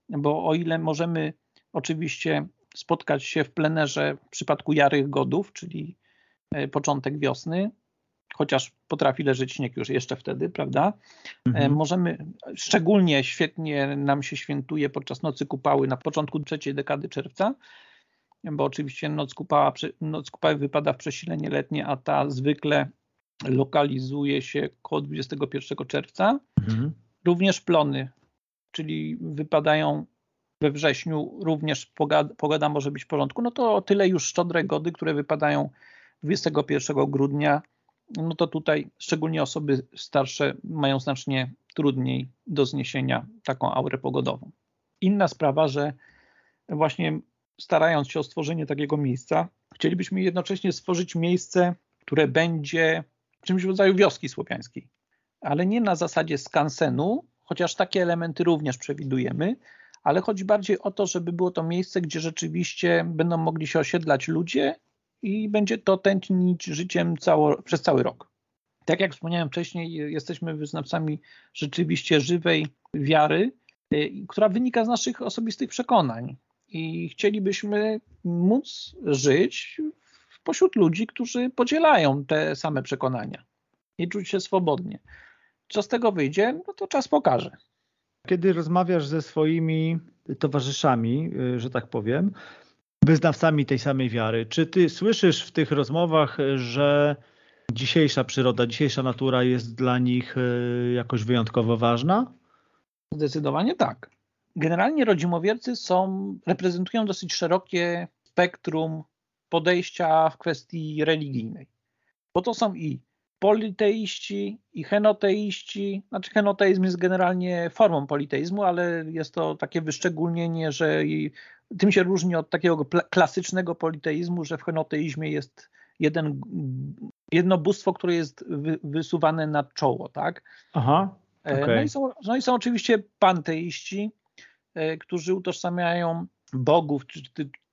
Bo o ile możemy oczywiście spotkać się w plenerze w przypadku jarych godów, czyli e, początek wiosny, chociaż potrafi leżeć śnieg już jeszcze wtedy, prawda? E, mhm. Możemy, szczególnie świetnie nam się świętuje podczas nocy kupały na początku trzeciej dekady czerwca, bo oczywiście noc, kupała, noc kupały wypada w przesilenie letnie, a ta zwykle lokalizuje się koło 21 czerwca. Mhm. Również plony, czyli wypadają we wrześniu, również pogoda, pogoda może być w porządku. No to o tyle już szczodre gody, które wypadają 21 grudnia, no to tutaj szczególnie osoby starsze mają znacznie trudniej do zniesienia taką aurę pogodową. Inna sprawa, że właśnie starając się o stworzenie takiego miejsca, chcielibyśmy jednocześnie stworzyć miejsce, które będzie czymś w rodzaju wioski słowiańskiej, ale nie na zasadzie skansenu, chociaż takie elementy również przewidujemy, ale chodzi bardziej o to, żeby było to miejsce, gdzie rzeczywiście będą mogli się osiedlać ludzie i będzie to tętnić życiem cało, przez cały rok. Tak jak wspomniałem wcześniej, jesteśmy wyznawcami rzeczywiście żywej wiary, y, która wynika z naszych osobistych przekonań. I chcielibyśmy móc żyć pośród ludzi, którzy podzielają te same przekonania i czuć się swobodnie. Co z tego wyjdzie, no to czas pokaże. Kiedy rozmawiasz ze swoimi towarzyszami, y, że tak powiem, wyznawcami tej samej wiary, czy ty słyszysz w tych rozmowach, że dzisiejsza przyroda, dzisiejsza natura jest dla nich y, jakoś wyjątkowo ważna? Zdecydowanie tak. Generalnie rodzimowiercy są, reprezentują dosyć szerokie spektrum podejścia w kwestii religijnej. Bo to są i politeiści, i henoteiści. Znaczy, henoteizm jest generalnie formą politeizmu, ale jest to takie wyszczególnienie, że tym się różni od takiego klasycznego politeizmu, że w henoteizmie jest jeden, jedno bóstwo, które jest wysuwane na czoło, tak? Aha. Okay. No, i są, no i są oczywiście panteiści, e, którzy utożsamiają bogów,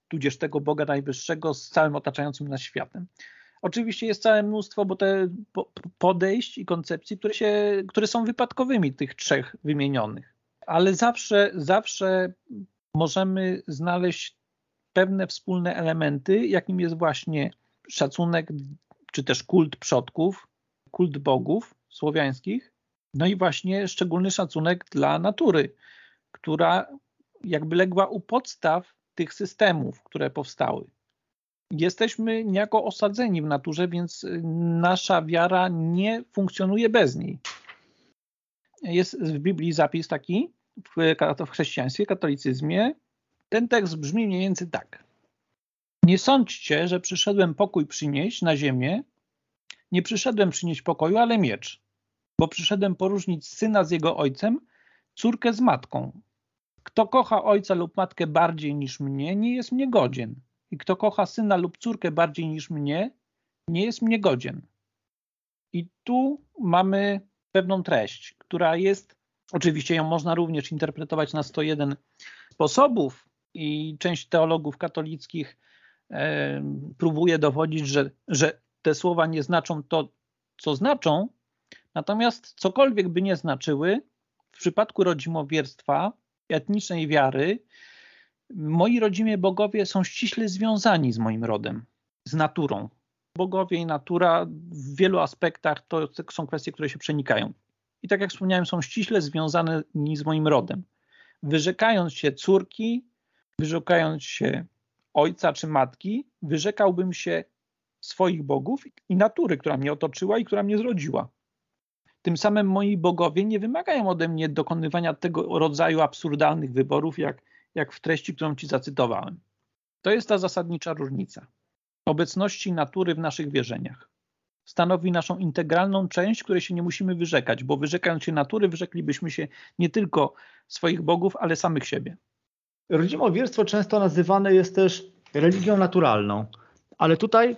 tudzież tego Boga Najwyższego z całym otaczającym nas światem. Oczywiście jest całe mnóstwo bo te podejść i koncepcji, które, się, które są wypadkowymi tych trzech wymienionych, ale zawsze, zawsze możemy znaleźć pewne wspólne elementy, jakim jest właśnie szacunek czy też kult przodków, kult bogów słowiańskich, no i właśnie szczególny szacunek dla natury, która jakby legła u podstaw tych systemów, które powstały. Jesteśmy niejako osadzeni w naturze, więc nasza wiara nie funkcjonuje bez niej. Jest w Biblii zapis taki, w chrześcijaństwie, katolicyzmie. Ten tekst brzmi mniej więcej tak. Nie sądźcie, że przyszedłem pokój przynieść na ziemię. Nie przyszedłem przynieść pokoju, ale miecz. Bo przyszedłem poróżnić syna z jego ojcem, córkę z matką. Kto kocha ojca lub matkę bardziej niż mnie, nie jest mnie godzien. I kto kocha syna lub córkę bardziej niż mnie, nie jest mnie godzien. I tu mamy pewną treść, która jest, oczywiście ją można również interpretować na 101 sposobów i część teologów katolickich e, próbuje dowodzić, że, że te słowa nie znaczą to, co znaczą, natomiast cokolwiek by nie znaczyły, w przypadku rodzimowierstwa, etnicznej wiary, moi rodzimie bogowie są ściśle związani z moim rodem, z naturą. Bogowie i natura w wielu aspektach to są kwestie, które się przenikają. I tak jak wspomniałem, są ściśle związane z moim rodem. Wyrzekając się córki, wyrzekając się ojca czy matki, wyrzekałbym się swoich bogów i natury, która mnie otoczyła i która mnie zrodziła. Tym samym moi bogowie nie wymagają ode mnie dokonywania tego rodzaju absurdalnych wyborów, jak, jak w treści, którą ci zacytowałem. To jest ta zasadnicza różnica. Obecności natury w naszych wierzeniach stanowi naszą integralną część, której się nie musimy wyrzekać, bo wyrzekając się natury, wyrzeklibyśmy się nie tylko swoich bogów, ale samych siebie. Rodzimowierstwo często nazywane jest też religią naturalną, ale tutaj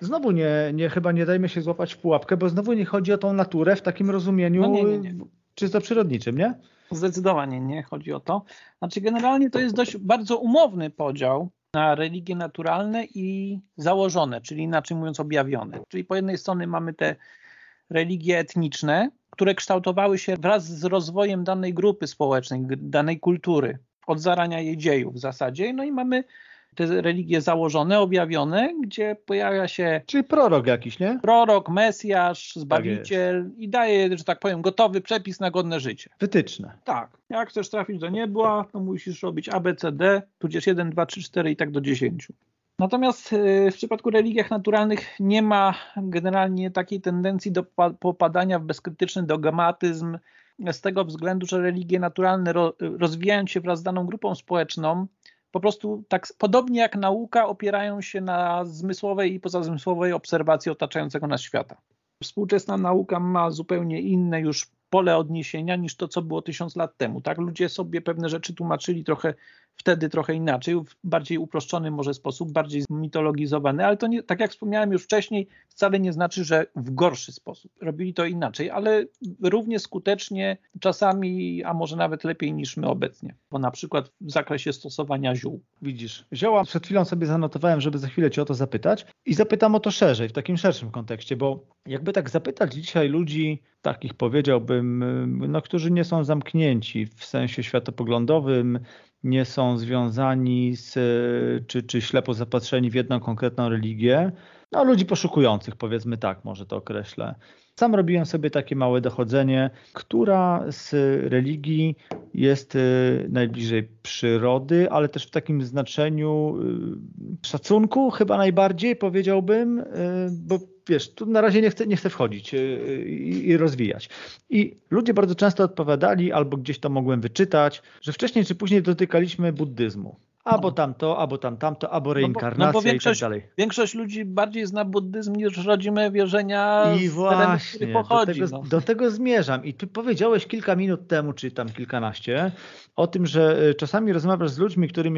znowu nie, nie chyba nie dajmy się złapać w pułapkę, bo znowu nie chodzi o tą naturę w takim rozumieniu no nie, nie, nie. czysto przyrodniczym, nie? Zdecydowanie nie chodzi o to. Znaczy generalnie to jest dość bardzo umowny podział na religie naturalne i założone, czyli inaczej mówiąc objawione. Czyli po jednej stronie mamy te religie etniczne, które kształtowały się wraz z rozwojem danej grupy społecznej, danej kultury, od zarania jej dziejów w zasadzie. No i mamy te religie założone, objawione, gdzie pojawia się. Czyli prorok jakiś, nie? Prorok, Mesjasz, Zbawiciel tak i daje, że tak powiem, gotowy przepis na godne życie. Wytyczne. Tak. Jak chcesz trafić do nieba, to musisz robić ABCD, tudzież 1, 2, 3, 4 i tak do 10. Natomiast y, w przypadku religiach naturalnych nie ma generalnie takiej tendencji do popadania w bezkrytyczny dogmatyzm, z tego względu, że religie naturalne rozwijają się wraz z daną grupą społeczną, po prostu tak podobnie jak nauka opierają się na zmysłowej i pozazmysłowej obserwacji otaczającego nas świata. Współczesna nauka ma zupełnie inne już pole odniesienia niż to, co było tysiąc lat temu. Tak? Ludzie sobie pewne rzeczy tłumaczyli trochę wtedy trochę inaczej, w bardziej uproszczony może sposób, bardziej zmitologizowany, ale to nie, tak jak wspomniałem już wcześniej, wcale nie znaczy, że w gorszy sposób. Robili to inaczej, ale równie skutecznie, czasami, a może nawet lepiej niż my obecnie, bo na przykład w zakresie stosowania ziół. Widzisz, zioła przed chwilą sobie zanotowałem, żeby za chwilę Cię o to zapytać i zapytam o to szerzej, w takim szerszym kontekście, bo jakby tak zapytać dzisiaj ludzi, takich powiedziałbym, no, którzy nie są zamknięci w sensie światopoglądowym, nie są związani z, czy, czy ślepo zapatrzeni w jedną konkretną religię, no ludzi poszukujących, powiedzmy tak, może to określę. Sam robiłem sobie takie małe dochodzenie, która z religii jest y, najbliżej przyrody, ale też w takim znaczeniu y, szacunku chyba najbardziej powiedziałbym, y, bo wiesz, tu na razie nie chcę, nie chcę wchodzić i, i rozwijać. I ludzie bardzo często odpowiadali, albo gdzieś to mogłem wyczytać, że wcześniej czy później dotykaliśmy buddyzmu. Albo tamto, albo tam tamto, albo reinkarnacja no bo, no bo i tak dalej. Większość ludzi bardziej zna buddyzm niż rodzime wierzenia I właśnie, pochodzi, do, tego, no. do tego zmierzam. I ty powiedziałeś kilka minut temu, czy tam kilkanaście, o tym, że e, czasami rozmawiasz z ludźmi, którym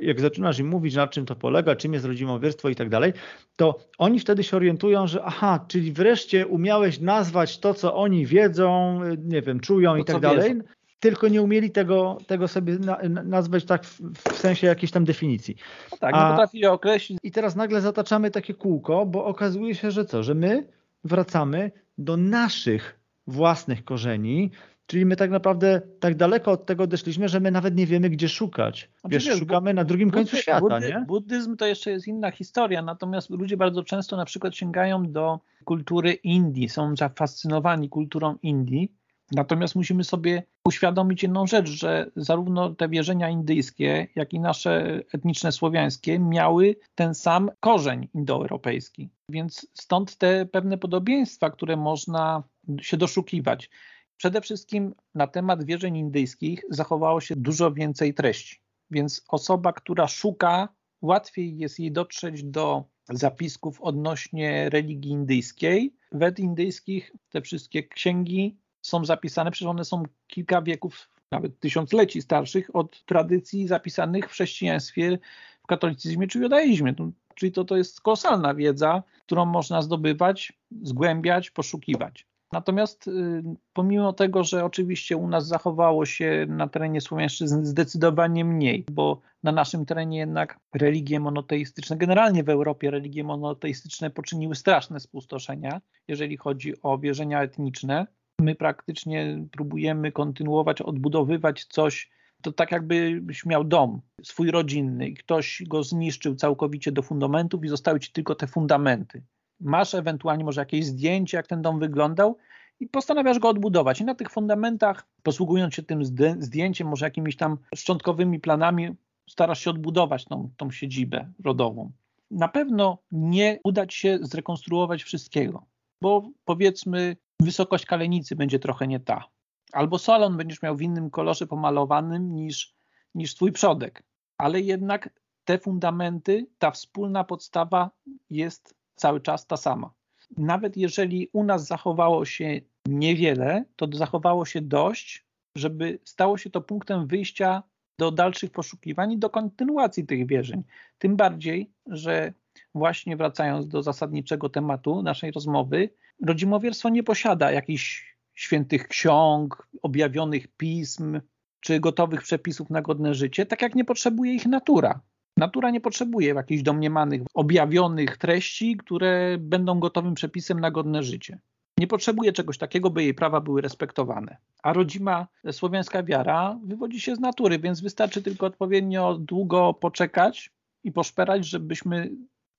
jak zaczynasz im mówić, na czym to polega, czym jest rodzimowierstwo i tak dalej, to oni wtedy się orientują, że aha, czyli wreszcie umiałeś nazwać to, co oni wiedzą, nie wiem, czują to, i tak dalej. Wiedzą tylko nie umieli tego, tego sobie na, nazwać tak w, w, sensie jakiejś tam definicji. No tak, nie potrafili określić. I teraz nagle zataczamy takie kółko, bo okazuje się, że co, że my wracamy do naszych własnych korzeni, Czyli my tak naprawdę tak daleko od tego odeszliśmy, że my nawet nie wiemy, gdzie szukać. Wiesz, wiesz szukamy na drugim buddy, końcu świata, buddy, nie? Buddyzm to jeszcze jest inna historia, natomiast ludzie bardzo często na przykład sięgają do kultury Indii, są zafascynowani kulturą Indii, Natomiast musimy sobie uświadomić jedną rzecz, że zarówno te wierzenia indyjskie, jak i nasze etniczne słowiańskie miały ten sam korzeń indoeuropejski. Więc stąd te pewne podobieństwa, które można się doszukiwać. Przede wszystkim na temat wierzeń indyjskich zachowało się dużo więcej treści. Więc osoba, która szuka, łatwiej jest jej dotrzeć do zapisków odnośnie religii indyjskiej. Wed indyjskich te wszystkie księgi są zapisane, przecież one są kilka wieków, nawet tysiącleci starszych od tradycji zapisanych w chrześcijaństwie, w katolicyzmie czy judaizmie. Czyli to, to jest kolosalna wiedza, którą można zdobywać, zgłębiać, poszukiwać. Natomiast y, pomimo tego, że oczywiście u nas zachowało się na terenie Słowiańszczyzny zdecydowanie mniej, bo na naszym terenie jednak religie monoteistyczne, generalnie w Europie religie monoteistyczne poczyniły straszne spustoszenia, jeżeli chodzi o wierzenia etniczne. My praktycznie próbujemy kontynuować, odbudowywać coś, to tak jakbyś miał dom swój rodzinny i ktoś go zniszczył całkowicie do fundamentów i zostały ci tylko te fundamenty masz ewentualnie może jakieś zdjęcie, jak ten dom wyglądał i postanawiasz go odbudować. I na tych fundamentach, posługując się tym zdjęciem, może jakimiś tam szczątkowymi planami, starasz się odbudować tą, tą siedzibę rodową. Na pewno nie uda ci się zrekonstruować wszystkiego, bo powiedzmy wysokość kalenicy będzie trochę nie ta. Albo salon będziesz miał w innym kolorze pomalowanym niż, niż twój przodek. Ale jednak te fundamenty, ta wspólna podstawa jest cały czas ta sama. Nawet jeżeli u nas zachowało się niewiele, to zachowało się dość, żeby stało się to punktem wyjścia do dalszych poszukiwań i do kontynuacji tych wierzeń. Tym bardziej, że właśnie wracając do zasadniczego tematu naszej rozmowy, rodzimowierstwo nie posiada jakichś świętych ksiąg, objawionych pism czy gotowych przepisów na godne życie, tak jak nie potrzebuje ich natura. Natura nie potrzebuje jakichś domniemanych, objawionych treści, które będą gotowym przepisem na godne życie. Nie potrzebuje czegoś takiego, by jej prawa były respektowane. A rodzima słowiańska wiara wywodzi się z natury, więc wystarczy tylko odpowiednio długo poczekać i poszperać, żebyśmy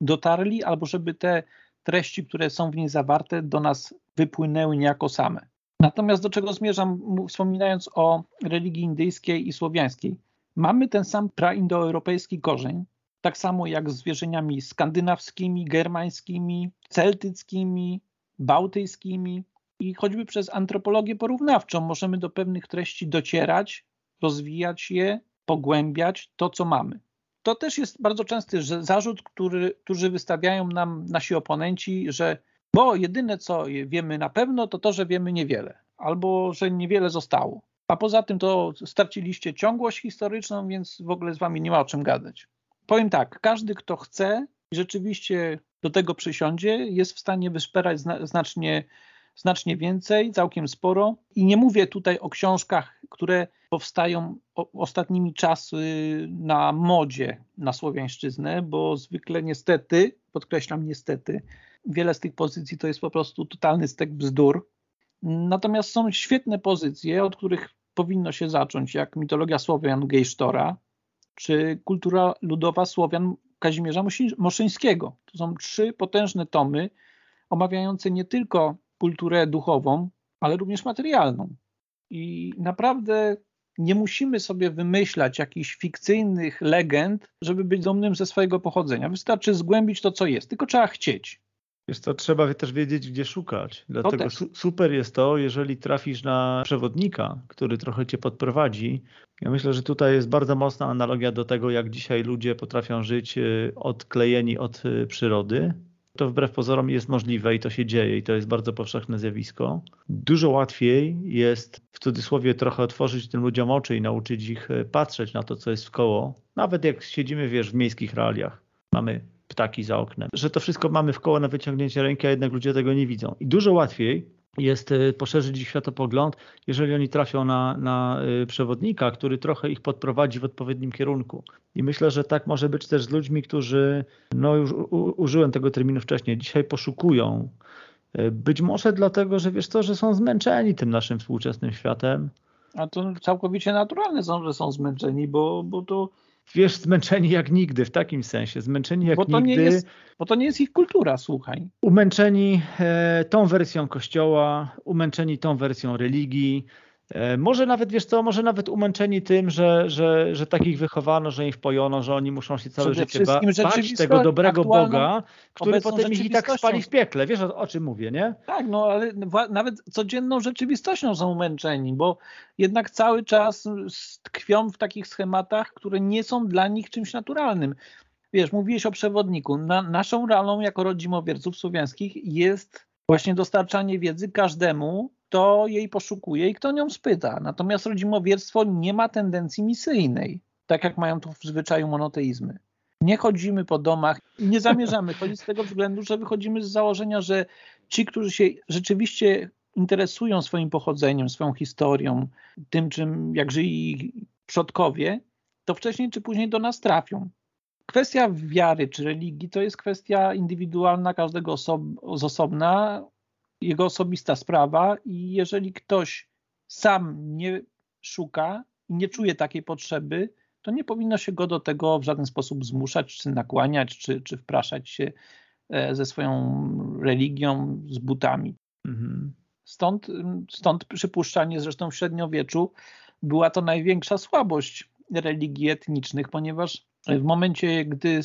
dotarli, albo żeby te treści, które są w niej zawarte, do nas wypłynęły niejako same. Natomiast do czego zmierzam, wspominając o religii indyjskiej i słowiańskiej? Mamy ten sam praindoeuropejski korzeń, tak samo jak z wierzeniami skandynawskimi, germańskimi, celtyckimi, bałtyckimi i choćby przez antropologię porównawczą możemy do pewnych treści docierać, rozwijać je, pogłębiać to, co mamy. To też jest bardzo częsty zarzut, który, który wystawiają nam nasi oponenci, że bo jedyne co wiemy na pewno, to to, że wiemy niewiele, albo że niewiele zostało. A poza tym to straciliście ciągłość historyczną, więc w ogóle z wami nie ma o czym gadać. Powiem tak, każdy kto chce i rzeczywiście do tego przysiądzie, jest w stanie wyszperać znacznie, znacznie więcej, całkiem sporo. I nie mówię tutaj o książkach, które powstają ostatnimi czasy na modzie na słowiańszczyznę, bo zwykle niestety, podkreślam niestety, wiele z tych pozycji to jest po prostu totalny stek bzdur. Natomiast są świetne pozycje, od których powinno się zacząć, jak mitologia Słowian Gejsztora, czy kultura ludowa Słowian Kazimierza Moszyńskiego. To są trzy potężne tomy omawiające nie tylko kulturę duchową, ale również materialną. I naprawdę nie musimy sobie wymyślać jakichś fikcyjnych legend, żeby być dumnym ze swojego pochodzenia. Wystarczy zgłębić to, co jest, tylko trzeba chcieć. Jest to trzeba też wiedzieć, gdzie szukać. Dlatego su super jest to, jeżeli trafisz na przewodnika, który trochę cię podprowadzi. Ja myślę, że tutaj jest bardzo mocna analogia do tego, jak dzisiaj ludzie potrafią żyć y, odklejeni od y, przyrody. To wbrew pozorom jest możliwe i to się dzieje i to jest bardzo powszechne zjawisko. Dużo łatwiej jest w cudzysłowie trochę otworzyć tym ludziom oczy i nauczyć ich y, patrzeć na to, co jest w koło. Nawet jak siedzimy, wiesz, w miejskich realiach. Mamy ptaki za oknem, że to wszystko mamy w koło na wyciągnięcie ręki, a jednak ludzie tego nie widzą. I dużo łatwiej jest y, poszerzyć ich światopogląd, jeżeli oni trafią na, na y, przewodnika, który trochę ich podprowadzi w odpowiednim kierunku. I myślę, że tak może być też z ludźmi, którzy, no już u, użyłem tego terminu wcześniej, dzisiaj poszukują. Y, być może dlatego, że wiesz co, że są zmęczeni tym naszym współczesnym światem. A to całkowicie naturalne są, że są zmęczeni, bo, bo to wiesz, zmęczeni jak nigdy, w takim sensie, zmęczeni jak bo to nigdy. Nie jest, bo to nie jest ich kultura, słuchaj. Umęczeni e, tą wersją kościoła, umęczeni tą wersją religii, może nawet, wiesz co, może nawet umęczeni tym, że, że, że takich wychowano, że ich pojono, że oni muszą się całe Przede życie ba bać tego dobrego Boga, który potem ich i tak spali w piekle. Wiesz o, o, czym mówię, nie? Tak, no ale nawet codzienną rzeczywistością są umęczeni, bo jednak cały czas tkwią w takich schematach, które nie są dla nich czymś naturalnym. Wiesz, mówiłeś o przewodniku. Na, naszą rolą jako rodzimowierców słowiańskich jest właśnie dostarczanie wiedzy każdemu, kto jej poszukuje i kto nią spyta. Natomiast rodzimowierstwo nie ma tendencji misyjnej, tak jak mają to w zwyczaju monoteizmy. Nie chodzimy po domach, nie zamierzamy chodzić z tego względu, że wychodzimy z założenia, że ci, którzy się rzeczywiście interesują swoim pochodzeniem, swoją historią, tym, czym jak żyli ich przodkowie, to wcześniej czy później do nas trafią. Kwestia wiary czy religii to jest kwestia indywidualna każdego osob z osobna, jego osobista sprawa i jeżeli ktoś sam nie szuka i nie czuje takiej potrzeby, to nie powinno się go do tego w żaden sposób zmuszać, czy nakłaniać, czy, czy wpraszać się e, ze swoją religią, z butami. Mhm. Stąd, stąd przypuszczanie, zresztą w średniowieczu była to największa słabość religii etnicznych, ponieważ w momencie, gdy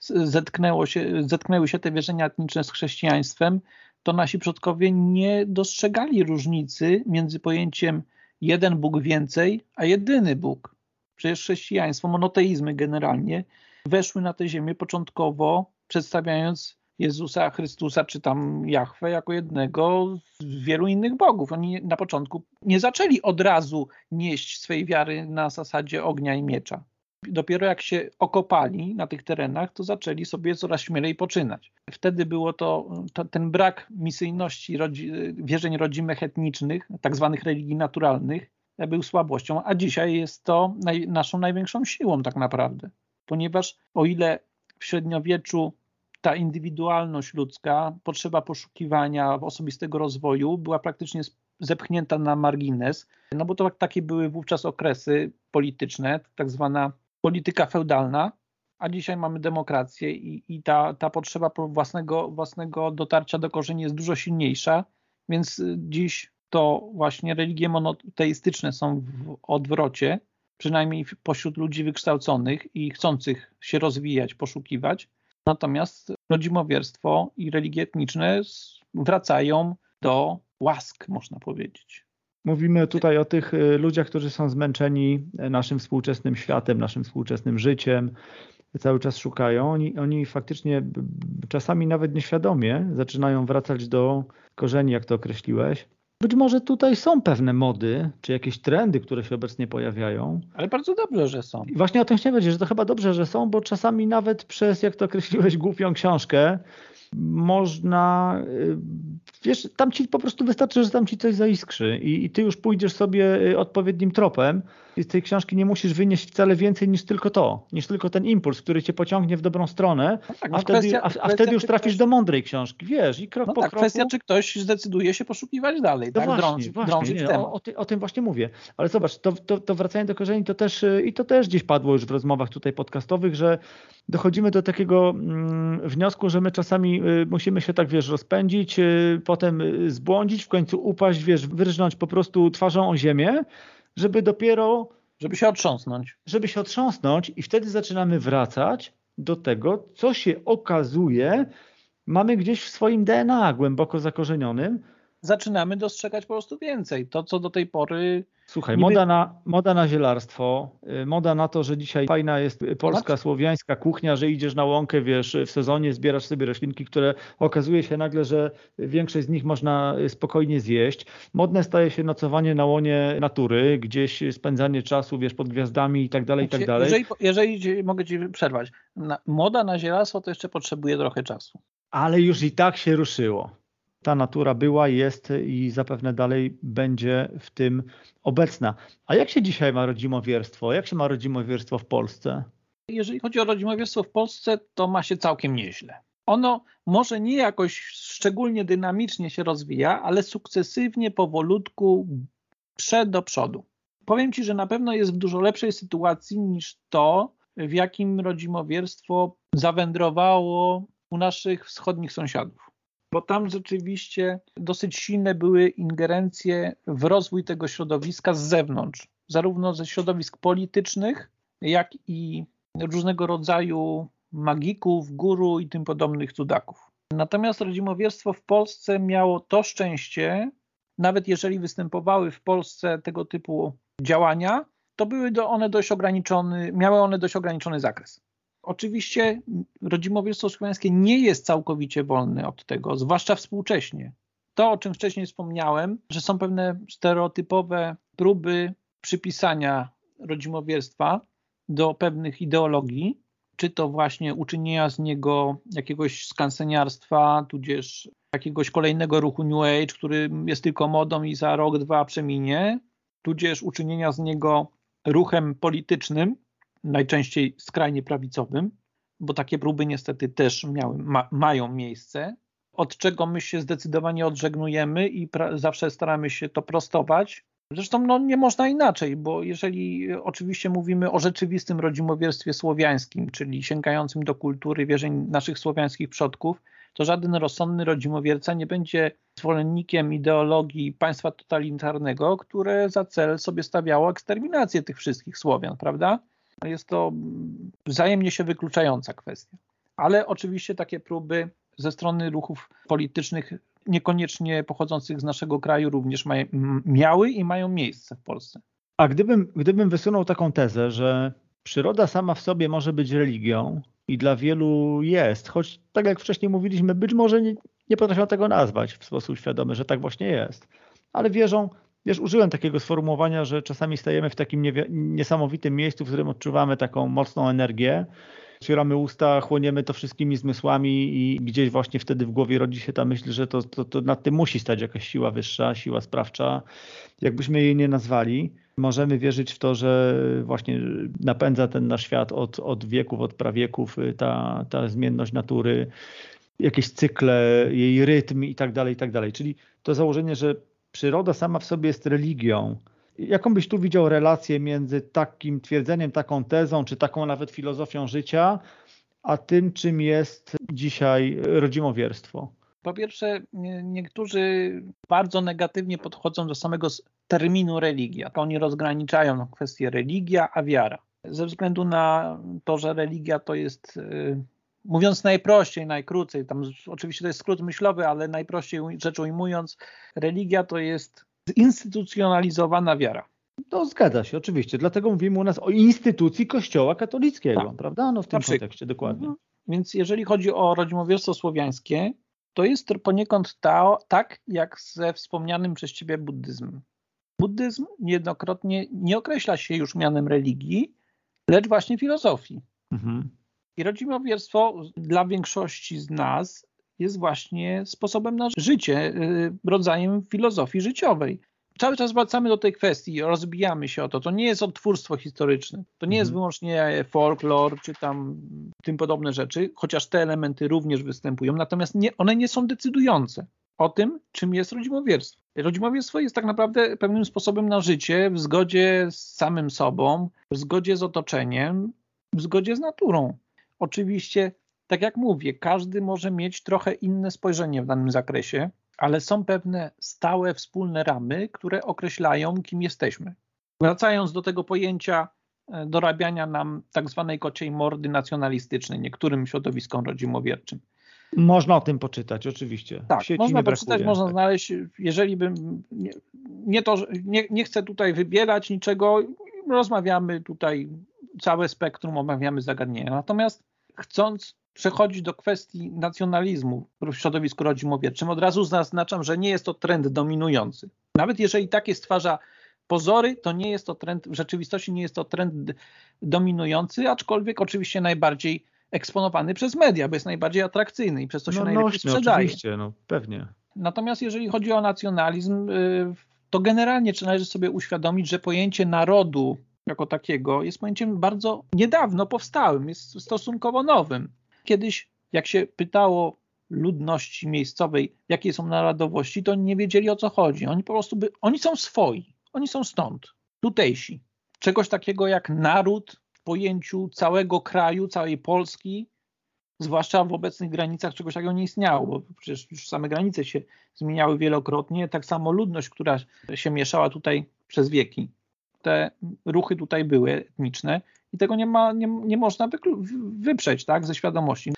zetknęło się, zetknęły się te wierzenia etniczne z chrześcijaństwem, to nasi przodkowie nie dostrzegali różnicy między pojęciem jeden Bóg więcej, a jedyny Bóg. Przecież chrześcijaństwo, monoteizmy generalnie weszły na tę ziemię początkowo przedstawiając Jezusa Chrystusa czy tam Jahwe jako jednego z wielu innych bogów. Oni na początku nie zaczęli od razu nieść swej wiary na zasadzie ognia i miecza. Dopiero jak się okopali na tych terenach, to zaczęli sobie coraz śmielej poczynać. Wtedy było to, to ten brak misyjności rodzi, wierzeń rodzimych etnicznych, tak zwanych religii naturalnych, był słabością, a dzisiaj jest to naj, naszą największą siłą tak naprawdę. Ponieważ o ile w średniowieczu ta indywidualność ludzka, potrzeba poszukiwania osobistego rozwoju była praktycznie zepchnięta na margines, no bo to takie były wówczas okresy polityczne, tak zwana polityka feudalna, a dzisiaj mamy demokrację i, i ta, ta potrzeba własnego, własnego dotarcia do korzeni jest dużo silniejsza, więc dziś to właśnie religie monoteistyczne są w odwrocie, przynajmniej pośród ludzi wykształconych i chcących się rozwijać, poszukiwać. Natomiast rodzimowierstwo i religie etniczne wracają do łask, można powiedzieć. Mówimy tutaj o tych y, ludziach, którzy są zmęczeni naszym współczesnym światem, naszym współczesnym życiem, cały czas szukają. Oni, oni faktycznie czasami nawet nieświadomie zaczynają wracać do korzeni, jak to określiłeś. Być może tutaj są pewne mody, czy jakieś trendy, które się obecnie pojawiają. Ale bardzo dobrze, że są. I właśnie o tym chciałem powiedzieć, że to chyba dobrze, że są, bo czasami nawet przez, jak to określiłeś, głupią książkę, można, y, wiesz, tam ci po prostu wystarczy, że tam ci coś zaiskrzy i, i ty już pójdziesz sobie y, odpowiednim tropem. I z tej książki nie musisz wynieść wcale więcej niż tylko to, niż tylko ten impuls, który cię pociągnie w dobrą stronę, no tak, a, wtedy, kwestia, a, a wtedy już trafisz ktoś... do mądrej książki, wiesz, i krok no po tak, kroku. kwestia, czy ktoś zdecyduje się poszukiwać dalej, no tak, właśnie, drąży, właśnie, drążyć nie, o, o, ty, o, tym właśnie mówię, ale zobacz, to, to, to wracając do korzeni, to też i to też gdzieś padło już w rozmowach tutaj podcastowych, że dochodzimy do takiego mm, wniosku, że my czasami y, musimy się tak, wiesz, rozpędzić, y, potem y, zbłądzić, w końcu upaść, wiesz, wyrżnąć po prostu twarzą o ziemię, żeby dopiero żeby się otrząsnąć. Żeby się otrząsnąć i wtedy zaczynamy wracać do tego, co się okazuje, mamy gdzieś w swoim DNA głęboko zakorzenionym. Zaczynamy dostrzegać po prostu więcej. To, co do tej pory Słuchaj, Niby... moda, na, moda na zielarstwo, y, moda na to, że dzisiaj fajna jest polska, słowiańska kuchnia, że idziesz na łąkę, wiesz, w sezonie zbierasz sobie roślinki, które okazuje się nagle, że większość z nich można spokojnie zjeść. Modne staje się nocowanie na łonie natury, gdzieś spędzanie czasu, wiesz, pod gwiazdami i tak dalej, i tak dalej. Jeżeli, jeżeli mogę Ci przerwać, moda na zielarstwo to jeszcze potrzebuje trochę czasu. Ale już i tak się ruszyło ta natura była, jest i zapewne dalej będzie w tym obecna. A jak się dzisiaj ma rodzimowierstwo? Jak się ma rodzimowierstwo w Polsce? Jeżeli chodzi o rodzimowierstwo w Polsce, to ma się całkiem nieźle. Ono może nie jakoś szczególnie dynamicznie się rozwija, ale sukcesywnie, powolutku przed do przodu. Powiem Ci, że na pewno jest w dużo lepszej sytuacji niż to, w jakim rodzimowierstwo zawędrowało u naszych wschodnich sąsiadów bo tam rzeczywiście dosyć silne były ingerencje w rozwój tego środowiska z zewnątrz, zarówno ze środowisk politycznych, jak i różnego rodzaju magików, guru i tym podobnych cudaków. Natomiast rodzimowierstwo w Polsce miało to szczęście, nawet jeżeli występowały w Polsce tego typu działania, to były one dość ograniczone, miały one dość ograniczony zakres. Oczywiście rodzimowierstwo słowiańskie nie jest całkowicie wolne od tego, zwłaszcza współcześnie. To, o czym wcześniej wspomniałem, że są pewne stereotypowe próby przypisania rodzimowierstwa do pewnych ideologii, czy to właśnie uczynienia z niego jakiegoś skanseniarstwa, tudzież jakiegoś kolejnego ruchu New Age, który jest tylko modą i za rok, dwa przeminie, tudzież uczynienia z niego ruchem politycznym, najczęściej skrajnie prawicowym, bo takie próby niestety też miały, ma, mają miejsce, od czego my się zdecydowanie odżegnujemy i pra, zawsze staramy się to prostować. Zresztą no, nie można inaczej, bo jeżeli oczywiście mówimy o rzeczywistym rodzimowierstwie słowiańskim, czyli sięgającym do kultury wierzeń naszych słowiańskich przodków, to żaden rozsądny rodzimowierca nie będzie zwolennikiem ideologii państwa totalitarnego, które za cel sobie stawiało eksterminację tych wszystkich Słowian, prawda? Jest to wzajemnie się wykluczająca kwestia. Ale oczywiście takie próby ze strony ruchów politycznych, niekoniecznie pochodzących z naszego kraju, również miały i mają miejsce w Polsce. A gdybym, gdybym wysunął taką tezę, że przyroda sama w sobie może być religią i dla wielu jest, choć tak jak wcześniej mówiliśmy, być może nie, nie potrafią tego nazwać w sposób świadomy, że tak właśnie jest, ale wierzą, Wiesz, użyłem takiego sformułowania, że czasami stajemy w takim niesamowitym miejscu, w którym odczuwamy taką mocną energię, otwieramy usta, chłoniemy to wszystkimi zmysłami i gdzieś właśnie wtedy w głowie rodzi się ta myśl, że to, to, to nad tym musi stać jakaś siła wyższa, siła sprawcza, jakbyśmy jej nie nazwali. Możemy wierzyć w to, że właśnie napędza ten nasz świat od, od wieków, od prawieków, y, ta, ta zmienność natury, jakieś cykle, jej rytm i tak dalej, i tak dalej. Czyli to założenie, że przyroda sama w sobie jest religią. Jaką byś tu widział relację między takim twierdzeniem, taką tezą, czy taką nawet filozofią życia, a tym, czym jest dzisiaj rodzimowierstwo? Po pierwsze, niektórzy bardzo negatywnie podchodzą do samego terminu religia. To oni rozgraniczają kwestię religia a wiara. Ze względu na to, że religia to jest y, mówiąc najprościej, najkrócej, tam oczywiście to jest skrót myślowy, ale najprościej rzecz ujmując, religia to jest zinstytucjonalizowana wiara. To zgadza się, oczywiście. Dlatego mówimy u nas o instytucji Kościoła katolickiego, tak. prawda? No w tym kontekście, dokładnie. Mhm. Więc jeżeli chodzi o rodzimowierstwo słowiańskie, to jest poniekąd ta, tak jak ze wspomnianym przez ciebie buddyzmem. Buddyzm niejednokrotnie nie określa się już mianem religii, lecz właśnie filozofii. Mhm. I rodzimowierstwo dla większości z nas jest właśnie sposobem na życie, y, rodzajem filozofii życiowej. Cały czas wracamy do tej kwestii, rozbijamy się o to. To nie jest odtwórstwo historyczne. To nie jest mhm. wyłącznie folklor czy tam tym podobne rzeczy, chociaż te elementy również występują, natomiast nie, one nie są decydujące o tym, czym jest rodzimowierstwo. Rodzimowierstwo jest tak naprawdę pewnym sposobem na życie w zgodzie z samym sobą, w zgodzie z otoczeniem, w zgodzie z naturą. Oczywiście, tak jak mówię, każdy może mieć trochę inne spojrzenie w danym zakresie, ale są pewne stałe, wspólne ramy, które określają, kim jesteśmy. Wracając do tego pojęcia e, dorabiania nam tak zwanej kociej mordy nacjonalistycznej niektórym środowiskom rodzimowierczym. Można o tym poczytać, oczywiście. Tak, można poczytać, brakuje. można tak. znaleźć, jeżeli bym, nie, nie to, nie, nie chcę tutaj wybierać niczego, rozmawiamy tutaj, całe spektrum omawiamy zagadnienia. Natomiast chcąc przechodzić do kwestii nacjonalizmu w środowisku rodzimowierczym, od razu zaznaczam, że nie jest to trend dominujący. Nawet jeżeli takie stwarza pozory, to nie jest to trend, w rzeczywistości nie jest to trend dominujący, aczkolwiek oczywiście najbardziej eksponowany przez media, bo jest najbardziej atrakcyjny i przez to się no, najlepiej nośny, sprzedaje. Oczywiście, no pewnie. Natomiast jeżeli chodzi o nacjonalizm, y, to generalnie należy sobie uświadomić, że pojęcie narodu jako takiego jest pojęciem bardzo niedawno powstałym, jest stosunkowo nowym. Kiedyś, jak się pytało ludności miejscowej, jakie są narodowości, to nie wiedzieli o co chodzi. Oni po prostu by, oni są swoi, oni są stąd, tutejsi. Czegoś takiego jak naród w pojęciu całego kraju, całej Polski, zwłaszcza w obecnych granicach czegoś takiego nie istniało, bo przecież już same granice się zmieniały wielokrotnie, tak samo ludność, która się mieszała tutaj przez wieki te ruchy tutaj były etniczne i tego nie, ma, nie, nie można wyprzeć tak, ze świadomości.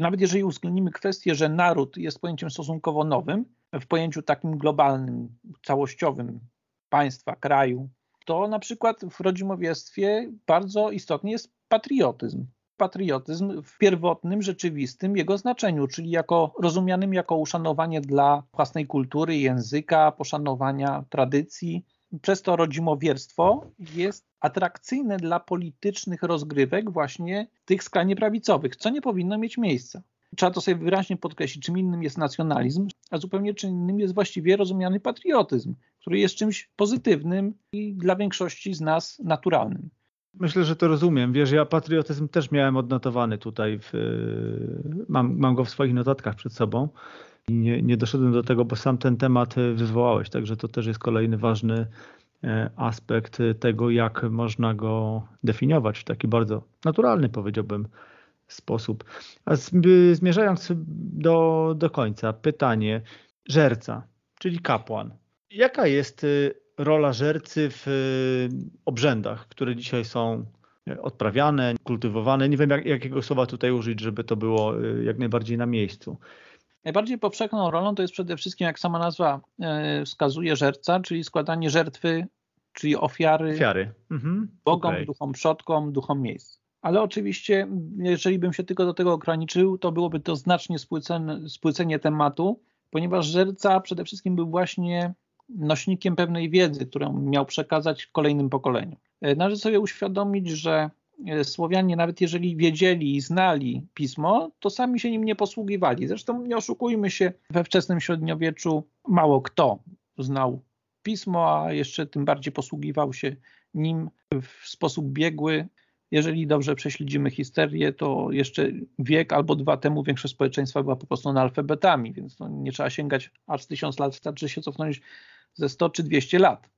Nawet jeżeli uwzględnimy kwestię, że naród jest pojęciem stosunkowo nowym, w pojęciu takim globalnym, całościowym państwa, kraju, to na przykład w rodzimowiestwie bardzo istotny jest patriotyzm. Patriotyzm w pierwotnym, rzeczywistym jego znaczeniu, czyli jako rozumianym jako uszanowanie dla własnej kultury, języka, poszanowania tradycji, przez to rodzimowierstwo jest atrakcyjne dla politycznych rozgrywek właśnie tych skrajnie prawicowych, co nie powinno mieć miejsca. Trzeba to sobie wyraźnie podkreślić, czym innym jest nacjonalizm, a zupełnie czym innym jest właściwie rozumiany patriotyzm, który jest czymś pozytywnym i dla większości z nas naturalnym. Myślę, że to rozumiem. Wiesz, ja patriotyzm też miałem odnotowany tutaj. W, mam, mam go w swoich notatkach przed sobą. Nie, nie doszedłem do tego, bo sam ten temat wywołałeś, także to też jest kolejny ważny e, aspekt tego, jak można go definiować w taki bardzo naturalny, powiedziałbym, sposób. A zmierzając do, do końca, pytanie żerca, czyli kapłan. Jaka jest rola żercy w obrzędach, które dzisiaj są odprawiane, kultywowane? Nie wiem, jak, jakiego słowa tutaj użyć, żeby to było jak najbardziej na miejscu. Najbardziej powszechną rolą to jest przede wszystkim, jak sama nazwa wskazuje, żerca, czyli składanie żertwy, czyli ofiary, ofiary. Mhm. bogom, okay. duchom przodkom, duchom miejsc. Ale oczywiście, jeżeli bym się tylko do tego ograniczył, to byłoby to znacznie spłycenie, spłycenie tematu, ponieważ żerca przede wszystkim był właśnie nośnikiem pewnej wiedzy, którą miał przekazać kolejnym pokoleniom. E, należy sobie uświadomić, że e, Słowianie, nawet jeżeli wiedzieli i znali pismo, to sami się nim nie posługiwali. Zresztą nie oszukujmy się, we wczesnym średniowieczu mało kto znał pismo, a jeszcze tym bardziej posługiwał się nim w sposób biegły. Jeżeli dobrze prześledzimy historię, to jeszcze wiek albo dwa temu większość społeczeństwa była po prostu analfabetami, więc no nie trzeba sięgać aż tysiąc lat, wystarczy się cofnąć ze 100 czy 200 lat.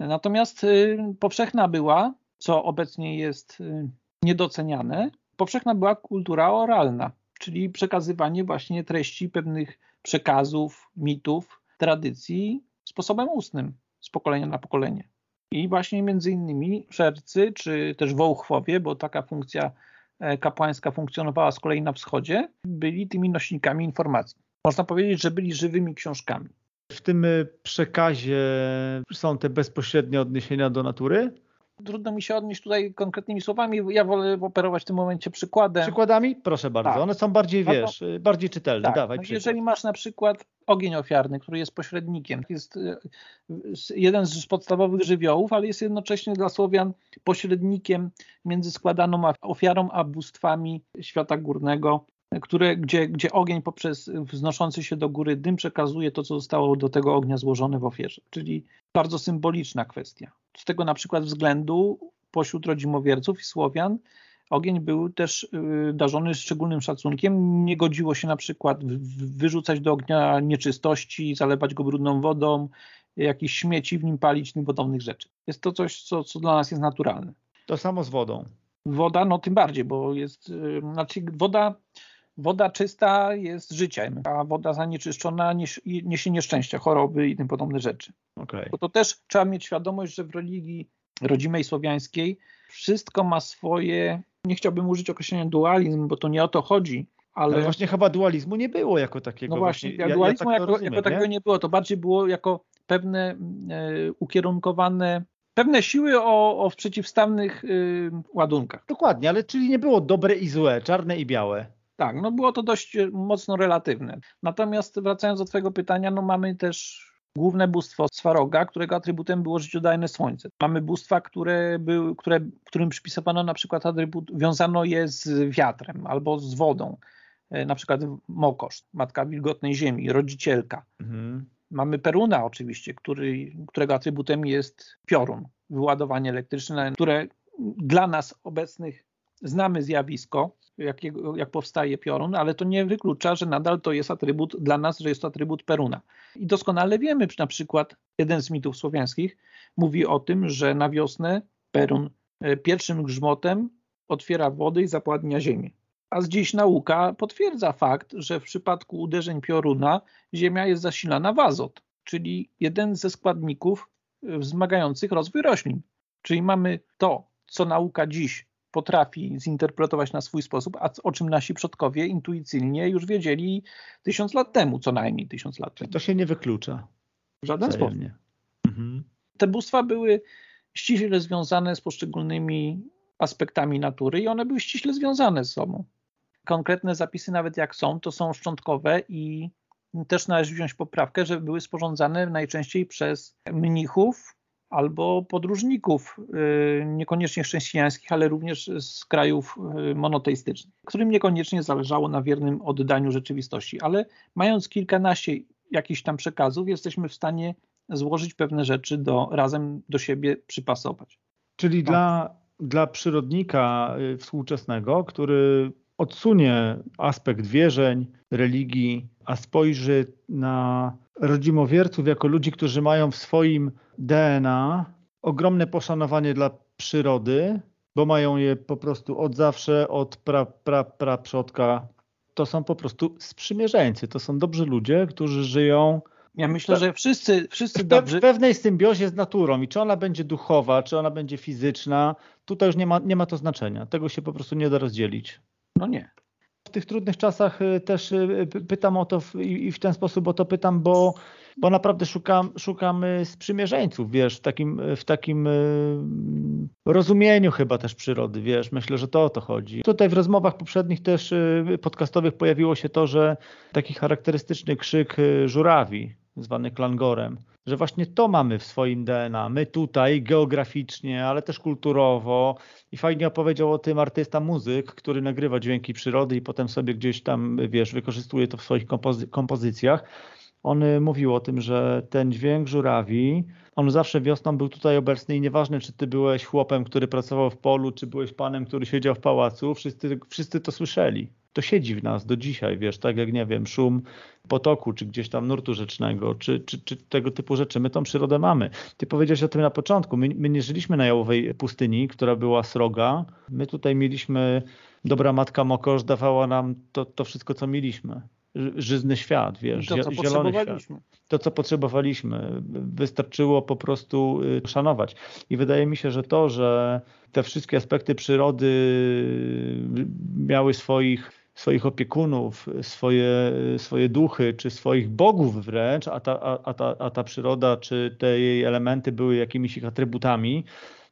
Natomiast y, powszechna była, co obecnie jest y, niedoceniane, powszechna była kultura oralna, czyli przekazywanie właśnie treści pewnych przekazów, mitów, tradycji sposobem ustnym z pokolenia na pokolenie. I właśnie między innymi szercy, czy też wołchwowie, bo taka funkcja e, kapłańska funkcjonowała z kolei na wschodzie, byli tymi nośnikami informacji. Można powiedzieć, że byli żywymi książkami. W tym y, przekazie są te bezpośrednie odniesienia do natury? Trudno mi się odnieść tutaj konkretnymi słowami. Ja wolę operować w tym momencie przykładem. Przykładami? Proszę bardzo. Tak. One są bardziej, wiesz, to, bardziej czytelne. Tak. Dawaj, no, jeżeli masz na przykład ogień ofiarny, który jest pośrednikiem, jest y, jeden z podstawowych żywiołów, ale jest jednocześnie dla Słowian pośrednikiem między składaną ofiarą a bóstwami świata górnego, które, gdzie, gdzie ogień poprzez wznoszący się do góry dym przekazuje to, co zostało do tego ognia złożone w ofierze. Czyli bardzo symboliczna kwestia. Z tego na przykład względu pośród rodzimowierców i Słowian ogień był też y, darzony szczególnym szacunkiem. Nie godziło się na przykład wyrzucać do ognia nieczystości, zalewać go brudną wodą, jakieś śmieci w nim palić, tym podobnych rzeczy. Jest to coś, co, co dla nas jest naturalne. To samo z wodą. Woda, no tym bardziej, bo jest, y, znaczy woda Woda czysta jest życiem, a woda zanieczyszczona niesie nieszczęścia, choroby i tym podobne rzeczy. Okay. Bo to też trzeba mieć świadomość, że w religii rodzimej słowiańskiej wszystko ma swoje, nie chciałbym użyć określenia dualizm, bo to nie o to chodzi, ale... ale właśnie chyba dualizmu nie było jako takiego. No właśnie, właśnie dualizmu ja, ja tak jako, rozumiem, jako takiego nie było, to bardziej było jako pewne e, ukierunkowane pewne siły o, o przeciwstawnych y, ładunkach. Dokładnie, ale czyli nie było dobre i złe, czarne i białe. Tak, no było to dość e, mocno relatywne. Natomiast wracając do Twojego pytania, no mamy też główne bóstwo Swaroga, którego atrybutem było życiodajne słońce. Mamy bóstwa, które był, które, którym przypisywano na przykład atrybut, wiązano je z wiatrem albo z wodą. E, na przykład Mokosz, matka wilgotnej ziemi, rodzicielka. Mhm. Mamy Peruna oczywiście, który, którego atrybutem jest piorun, wyładowanie elektryczne, które dla nas obecnych znamy zjawisko, jak, jak powstaje piorun, ale to nie wyklucza, że nadal to jest atrybut dla nas, że jest to atrybut Peruna. I doskonale wiemy, na przykład jeden z mitów słowiańskich mówi o tym, że na wiosnę Perun e, pierwszym grzmotem otwiera wodę i zapładnia ziemię. A dziś nauka potwierdza fakt, że w przypadku uderzeń pioruna ziemia jest zasilana w azot, czyli jeden ze składników e, wzmagających rozwój roślin. Czyli mamy to, co nauka dziś potrafi zinterpretować na swój sposób, a o czym nasi przodkowie intuicyjnie już wiedzieli tysiąc lat temu, co najmniej tysiąc lat temu. To się nie wyklucza. W żaden sposób. Mhm. Te bóstwa były ściśle związane z poszczególnymi aspektami natury i one były ściśle związane ze sobą. Konkretne zapisy, nawet jak są, to są szczątkowe i też należy wziąć poprawkę, że były sporządzane najczęściej przez mnichów albo podróżników, y, niekoniecznie chrześcijańskich, ale również z krajów y, monoteistycznych, którym niekoniecznie zależało na wiernym oddaniu rzeczywistości, ale mając kilkanaście jakichś tam przekazów, jesteśmy w stanie złożyć pewne rzeczy do, razem do siebie przypasować. Czyli tak. dla, dla przyrodnika y, współczesnego, który odsunie aspekt wierzeń, religii, a spojrzy na rodzimowierców jako ludzi, którzy mają w swoim DNA ogromne poszanowanie dla przyrody, bo mają je po prostu od zawsze, od pra, pra, pra przodka. To są po prostu sprzymierzeńcy, to są dobrzy ludzie, którzy żyją ja myślę, że wszyscy, wszyscy dobrzy... W pewnej symbiozie z naturą i czy ona będzie duchowa, czy ona będzie fizyczna, tutaj już nie ma, nie ma to znaczenia. Tego się po prostu nie da rozdzielić. No nie. W tych trudnych czasach y, też y, pytam o to i w ten sposób o to pytam, bo, bo naprawdę szukam, szukam sprzymierzeńców, wiesz, w takim, w takim y, rozumieniu chyba też przyrody, wiesz, myślę, że to o to chodzi. Tutaj w rozmowach poprzednich też podcastowych pojawiło się to, że taki charakterystyczny krzyk żurawi, zwany klangorem, że właśnie to mamy w swoim DNA. My tutaj geograficznie, ale też kulturowo i fajnie opowiedział o tym artysta muzyk, który nagrywa dźwięki przyrody i potem sobie gdzieś tam, wiesz, wykorzystuje to w swoich kompozy kompozycjach. On y, mówił o tym, że ten dźwięk żurawi, on zawsze wiosną był tutaj obecny i nieważne, czy ty byłeś chłopem, który pracował w polu, czy byłeś panem, który siedział w pałacu, wszyscy, wszyscy to słyszeli to siedzi w nas do dzisiaj, wiesz, tak jak, nie wiem, szum potoku, czy gdzieś tam nurtu rzecznego, czy, czy, czy tego typu rzeczy. My tą przyrodę mamy. Ty powiedziałeś o tym na początku. My, my nie żyliśmy na jałowej pustyni, która była sroga. My tutaj mieliśmy, dobra matka Mokosz dawała nam to, to wszystko, co mieliśmy żyzny świat, wiesz, to, co zielony świat. To, co potrzebowaliśmy. Wystarczyło po prostu y, szanować. I wydaje mi się, że to, że te wszystkie aspekty przyrody miały swoich swoich opiekunów, swoje, swoje duchy, czy swoich bogów wręcz, a ta, a, ta, a ta przyroda, czy te jej elementy były jakimiś ich atrybutami,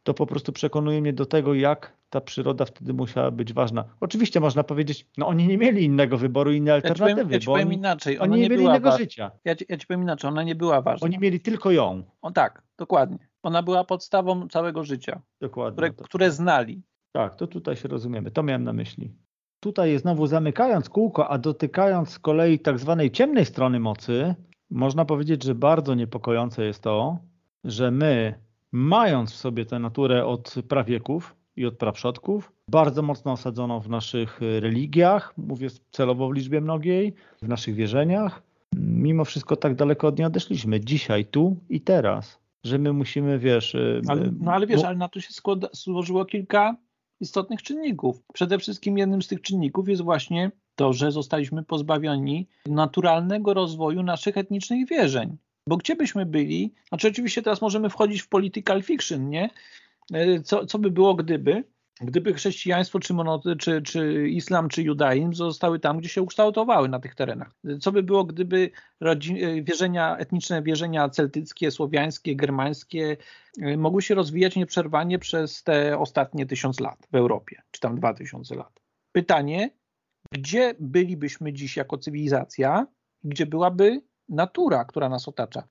to po prostu przekonuje mnie do tego, jak ta przyroda wtedy musiała być ważna. Oczywiście można powiedzieć, no oni nie mieli innego wyboru, innej alternatywy, ja ci powiem, ja ci powiem inaczej. Ona oni nie, mieli innego życia. Ja ci, ja ci powiem inaczej, ona nie była ważna. Oni mieli tylko ją. O tak, dokładnie. Ona była podstawą całego życia, dokładnie, które, które znali. Tak, to tutaj się rozumiemy. To miałem na myśli. Tutaj znowu zamykając kółko, a dotykając z kolei tak zwanej ciemnej strony mocy, można powiedzieć, że bardzo niepokojące jest to, że my, mając w sobie tę naturę od prawieków i od przodków, bardzo mocno osadzoną w naszych religiach, mówię celowo w liczbie mnogiej, w naszych wierzeniach, mimo wszystko tak daleko od niej odeszliśmy. Dzisiaj, tu i teraz, że my musimy, wiesz... Ale, no ale wiesz, bo... ale na to się składa, złożyło kilka istotnych czynników. Przede wszystkim jednym z tych czynników jest właśnie to, że zostaliśmy pozbawieni naturalnego rozwoju naszych etnicznych wierzeń. Bo gdzie byśmy byli, znaczy oczywiście teraz możemy wchodzić w political fiction, nie? E, co, co by było gdyby, gdyby chrześcijaństwo, czy, monoty, czy, czy islam, czy judaizm zostały tam, gdzie się ukształtowały na tych terenach. Co by było, gdyby wierzenia, etniczne wierzenia celtyckie, słowiańskie, germańskie e, mogły się rozwijać nieprzerwanie przez te ostatnie tysiąc lat w Europie, czy tam dwa tysiące lat. Pytanie, gdzie bylibyśmy dziś jako cywilizacja, gdzie byłaby natura, która nas otacza?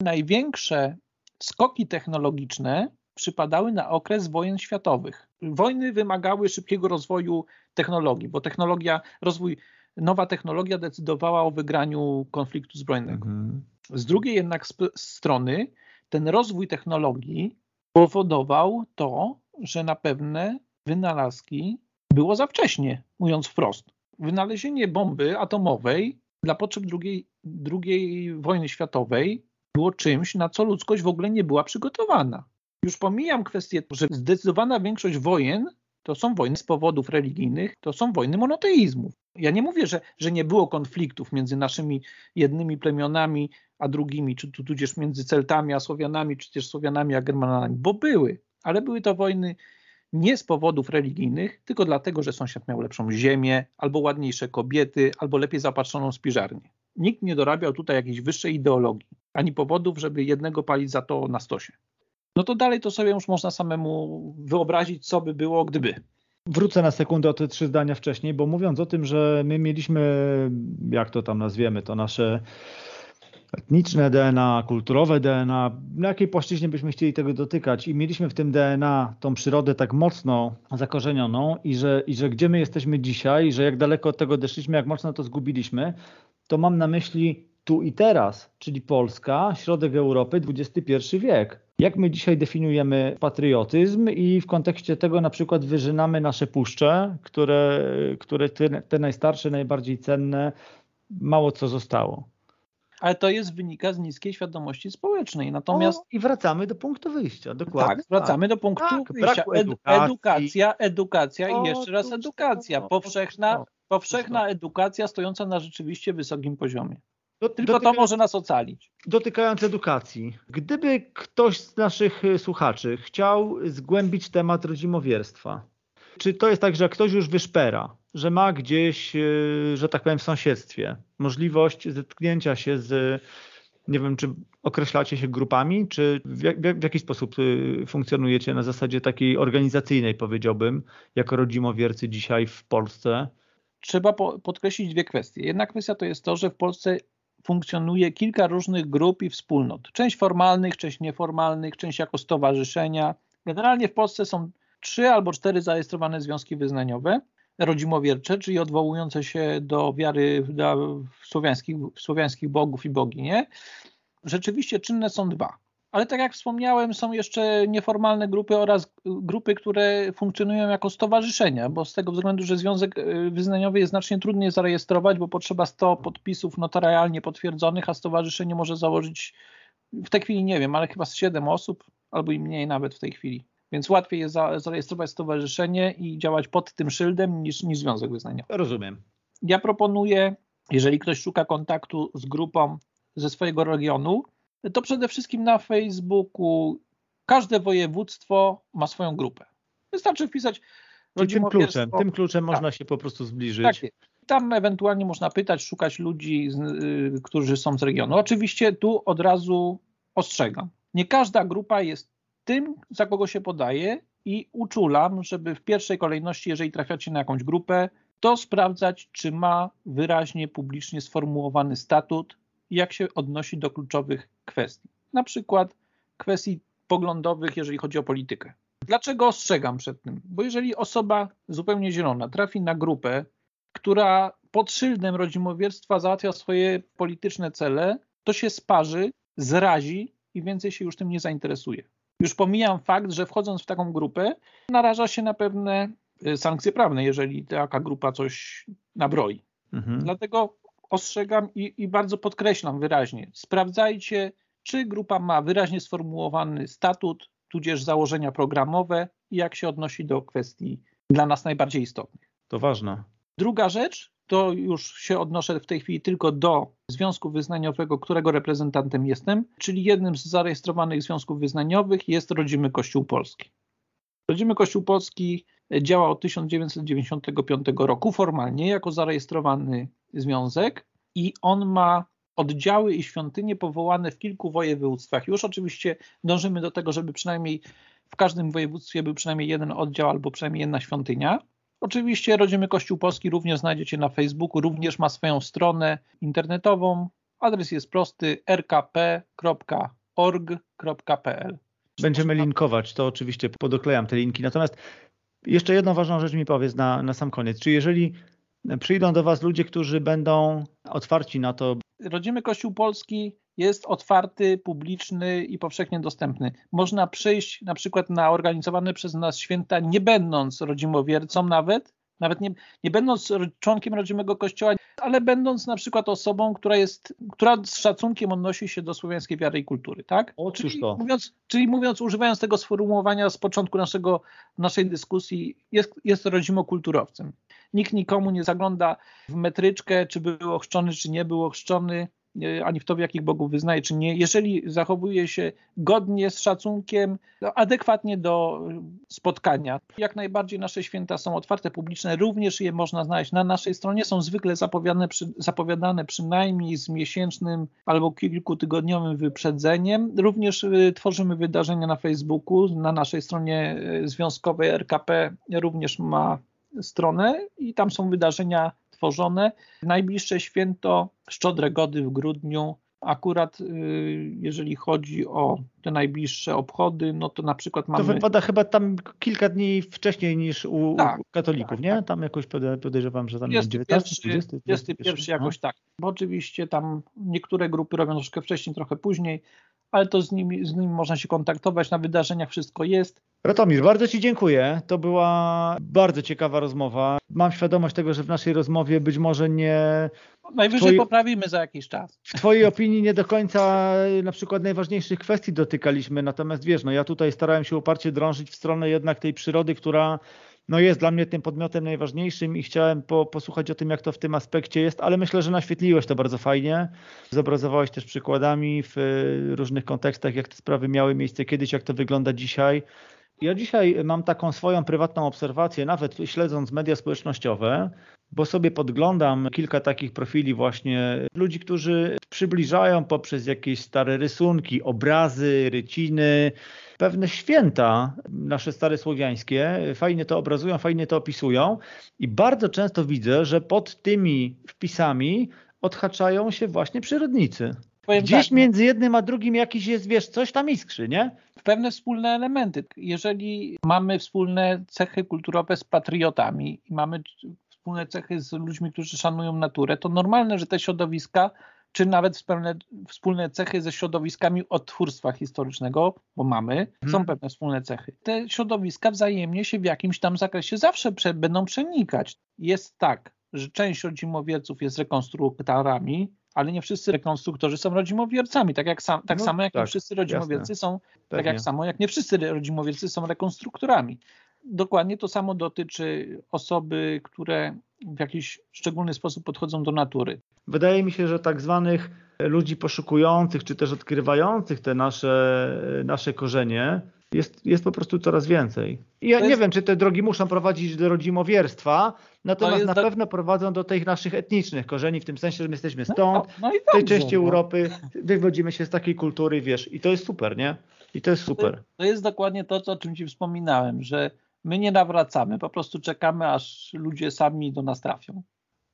Największe skoki technologiczne przypadały na okres wojen światowych. Wojny wymagały szybkiego rozwoju technologii, bo technologia, rozwój, nowa technologia decydowała o wygraniu konfliktu zbrojnego. Mhm. Z drugiej jednak strony ten rozwój technologii powodował to, że na pewne wynalazki było za wcześnie, mówiąc wprost. Wynalezienie bomby atomowej dla potrzeb II, II wojny światowej było czymś, na co ludzkość w ogóle nie była przygotowana. Już pomijam kwestię, że zdecydowana większość wojen to są wojny z powodów religijnych, to są wojny monoteizmów. Ja nie mówię, że, że nie było konfliktów między naszymi jednymi plemionami a drugimi, czy tudzież między Celtami a Słowianami, czy też Słowianami a Germanami, bo były, ale były to wojny nie z powodów religijnych, tylko dlatego, że sąsiad miał lepszą ziemię, albo ładniejsze kobiety, albo lepiej zapatrzoną spiżarnię. Nikt nie dorabiał tutaj jakiejś wyższej ideologii, ani powodów, żeby jednego palić za to na stosie no to dalej to sobie już można samemu wyobrazić, co by było, gdyby. Wrócę na sekundę o te trzy zdania wcześniej, bo mówiąc o tym, że my mieliśmy, jak to tam nazwiemy, to nasze etniczne DNA, kulturowe DNA, na jakiej płaszczyźnie byśmy chcieli tego dotykać i mieliśmy w tym DNA tą przyrodę tak mocno zakorzenioną i że, i że gdzie my jesteśmy dzisiaj, że jak daleko od tego odeszliśmy, jak mocno to zgubiliśmy, to mam na myśli tu i teraz, czyli Polska, środek Europy, XXI wiek. Jak my dzisiaj definiujemy patriotyzm i w kontekście tego na przykład wyżynamy nasze puszcze, które, które te, te najstarsze, najbardziej cenne, mało co zostało. Ale to jest wynika z niskiej świadomości społecznej. Natomiast. O, I wracamy do punktu wyjścia, dokładnie. Tak, wracamy tak. do punktu tak, wyjścia. edukacja, edukacja o, i jeszcze raz edukacja. Powszechna, powszechna edukacja stojąca na rzeczywiście wysokim poziomie. Do, Tylko dotyka... to może nas ocalić. Dotykając edukacji. Gdyby ktoś z naszych y, słuchaczy chciał zgłębić temat rodzimowierstwa, czy to jest tak, że ktoś już wyszpera, że ma gdzieś, y, że tak powiem, w sąsiedztwie możliwość zetknięcia się z, nie wiem, czy określacie się grupami, czy w, w, w jaki sposób y, funkcjonujecie na zasadzie takiej organizacyjnej, powiedziałbym, jako rodzimowiercy dzisiaj w Polsce? Trzeba po, podkreślić dwie kwestie. Jedna kwestia to jest to, że w Polsce funkcjonuje kilka różnych grup i wspólnot. Część formalnych, część nieformalnych, część jako stowarzyszenia. Generalnie w Polsce są trzy albo cztery zarejestrowane związki wyznaniowe rodzimowiercze, czyli odwołujące się do wiary słowiańskich, słowiańskich bogów i boginie. Rzeczywiście czynne są dwa. Ale tak jak wspomniałem, są jeszcze nieformalne grupy oraz grupy, które funkcjonują jako stowarzyszenia, bo z tego względu, że związek e, wyznaniowy jest znacznie trudniej zarejestrować, bo potrzeba 100 podpisów notarialnie potwierdzonych, a stowarzyszenie może założyć w tej chwili nie wiem, ale chyba z 7 osób albo i mniej nawet w tej chwili. Więc łatwiej jest zarejestrować stowarzyszenie i działać pod tym szyldem niż, niż związek wyznaniowy. Rozumiem. Ja proponuję, jeżeli ktoś szuka kontaktu z grupą ze swojego regionu, to przede wszystkim na Facebooku każde województwo ma swoją grupę. Wystarczy wpisać tym kluczem, tym kluczem tak. można się po prostu zbliżyć. Tak. Tam ewentualnie można pytać, szukać ludzi, y, którzy są z regionu. Oczywiście tu od razu ostrzegam. Nie każda grupa jest tym, za kogo się podaje i uczulam, żeby w pierwszej kolejności, jeżeli trafiacie na jakąś grupę, to sprawdzać, czy ma wyraźnie publicznie sformułowany statut i jak się odnosi do kluczowych kwestii. Na przykład kwestii poglądowych, jeżeli chodzi o politykę. Dlaczego ostrzegam przed tym? Bo jeżeli osoba zupełnie zielona trafi na grupę, która pod szyldem rodzimowierstwa załatwia swoje polityczne cele, to się sparzy, zrazi i więcej się już tym nie zainteresuje. Już pomijam fakt, że wchodząc w taką grupę, naraża się na pewne y, sankcje prawne, jeżeli taka grupa coś nabroi. Mhm. Dlatego ostrzegam i, i bardzo podkreślam wyraźnie, sprawdzajcie, czy grupa ma wyraźnie sformułowany statut, tudzież założenia programowe i jak się odnosi do kwestii dla nas najbardziej istotnych. To ważne. Druga rzecz, to już się odnoszę w tej chwili tylko do związku wyznaniowego, którego reprezentantem jestem, czyli jednym z zarejestrowanych związków wyznaniowych jest Rodzimy Kościół Polski. Rodzimy Kościół Polski działa od 1995 roku formalnie jako zarejestrowany związek i on ma oddziały i świątynie powołane w kilku województwach. Już oczywiście dążymy do tego, żeby przynajmniej w każdym województwie był przynajmniej jeden oddział albo przynajmniej jedna świątynia. Oczywiście Rodzimy Kościół Polski również znajdziecie na Facebooku, również ma swoją stronę internetową. Adres jest prosty rkp.org.pl. Będziemy linkować, to oczywiście podoklejam te linki. Natomiast jeszcze jedną ważną rzecz mi powiedz na, na sam koniec. Czy jeżeli przyjdą do Was ludzie, którzy będą otwarci na to? Rodzimy Kościół Polski jest otwarty, publiczny i powszechnie dostępny. Można przyjść na przykład na organizowane przez nas święta, nie będąc rodzimowiercą nawet, nawet nie, nie będąc członkiem rodzimego kościoła, ale będąc na przykład osobą, która jest, która z szacunkiem odnosi się do słowiańskiej wiary i kultury, tak? O, czyli, to. Mówiąc, czyli mówiąc, używając tego sformułowania z początku naszego, naszej dyskusji, jest, jest rodzimokulturowcem. Nikt nikomu nie zagląda w metryczkę, czy był ochrzczony, czy nie był ochrzczony, ani w to, w jakich bogów wyznaje, czy nie. Jeżeli zachowuje się godnie, z szacunkiem, no, adekwatnie do spotkania. Jak najbardziej nasze święta są otwarte, publiczne, również je można znaleźć na naszej stronie. Są zwykle zapowiadane, zapowiadane przynajmniej z miesięcznym albo kilkutygodniowym wyprzedzeniem. Również y, tworzymy wydarzenia na Facebooku, na naszej stronie związkowej RKP również ma stronę i tam są wydarzenia tworzone. Najbliższe święto Szczodre Gody w grudniu, Akurat y, jeżeli chodzi o te najbliższe obchody, no to na przykład mamy... To wypada chyba tam kilka dni wcześniej niż u, Tak, katolików, tak, nie? tak. Tam jakoś pode- podejrzewam, że tam jest 19, 20, 21 jakoś tak. Bo oczywiście tam niektóre grupy robią troszkę wcześniej, trochę później, ale to z nimi, z nimi można się kontaktować, na wydarzeniach wszystko jest. Ratomir, bardzo Ci dziękuję. To była bardzo ciekawa rozmowa. Mam świadomość tego, że w naszej rozmowie być może nie, Najwyżej Twoi- poprawimy za jakiś czas. w Twojej opinii nie do końca na przykład najważniejszych kwestii dotykaliśmy, natomiast wiesz, no ja tutaj starałem się uparcie drążyć w stronę jednak tej przyrody, która no jest dla mnie tym podmiotem najważniejszym i chciałem po, posłuchać o tym, jak to w tym aspekcie jest, ale myślę, że naświetliłeś to bardzo fajnie. Zobrazowałeś też przykładami w y, różnych kontekstach, jak te sprawy miały miejsce kiedyś, jak to wygląda dzisiaj. Ja dzisiaj mam taką swoją prywatną obserwację, nawet śledząc media społecznościowe, bo sobie podglądam kilka takich profili właśnie ludzi, którzy przybliżają poprzez jakieś stare rysunki, obrazy, ryciny, pewne święta nasze stare słowiańskie, fajnie to obrazują, fajnie to opisują i bardzo często widzę, że pod tymi wpisami odhaczają się właśnie przyrodnicy. Powiem Gdzieś tak, między jednym a drugim jakiś jest, wiesz, coś tam iskrzy, nie? pewne wspólne elementy. Jeżeli mamy wspólne cechy kulturowe z patriotami i mamy wspólne cechy z ludźmi, którzy szanują naturę, to normalne, że te środowiska, czy nawet wspólne, wspólne cechy ze środowiskami odtwórstwa historycznego, bo mamy, są Mhm. pewne wspólne cechy. Te środowiska wzajemnie się w jakimś tam zakresie zawsze prze, będą przenikać. Jest tak, że część rodzimowierców jest rekonstruktorami, ale nie wszyscy rekonstruktorzy są rodzimowiercami, tak, jak sam, tak No, samo jak nie tak, wszyscy rodzimowiercy są tak Pewnie. jak samo, jak nie wszyscy rodzimowiercy są rekonstruktorami. Dokładnie to samo dotyczy osoby, które w jakiś szczególny sposób podchodzą do natury. Wydaje mi się, że tak zwanych ludzi poszukujących, czy też odkrywających te nasze, nasze korzenie jest, jest po prostu coraz więcej. I ja To nie jest- wiem, czy te drogi muszą prowadzić do rodzimowierstwa, natomiast jest na do- pewno prowadzą do tych naszych etnicznych korzeni, w tym sensie, że my jesteśmy stąd, no i w tej części no. Europy, wywodzimy się z takiej kultury, wiesz, i to jest super, nie? I to jest super. To jest dokładnie to, o czym Ci wspominałem, że my nie nawracamy, po prostu czekamy, aż ludzie sami do nas trafią.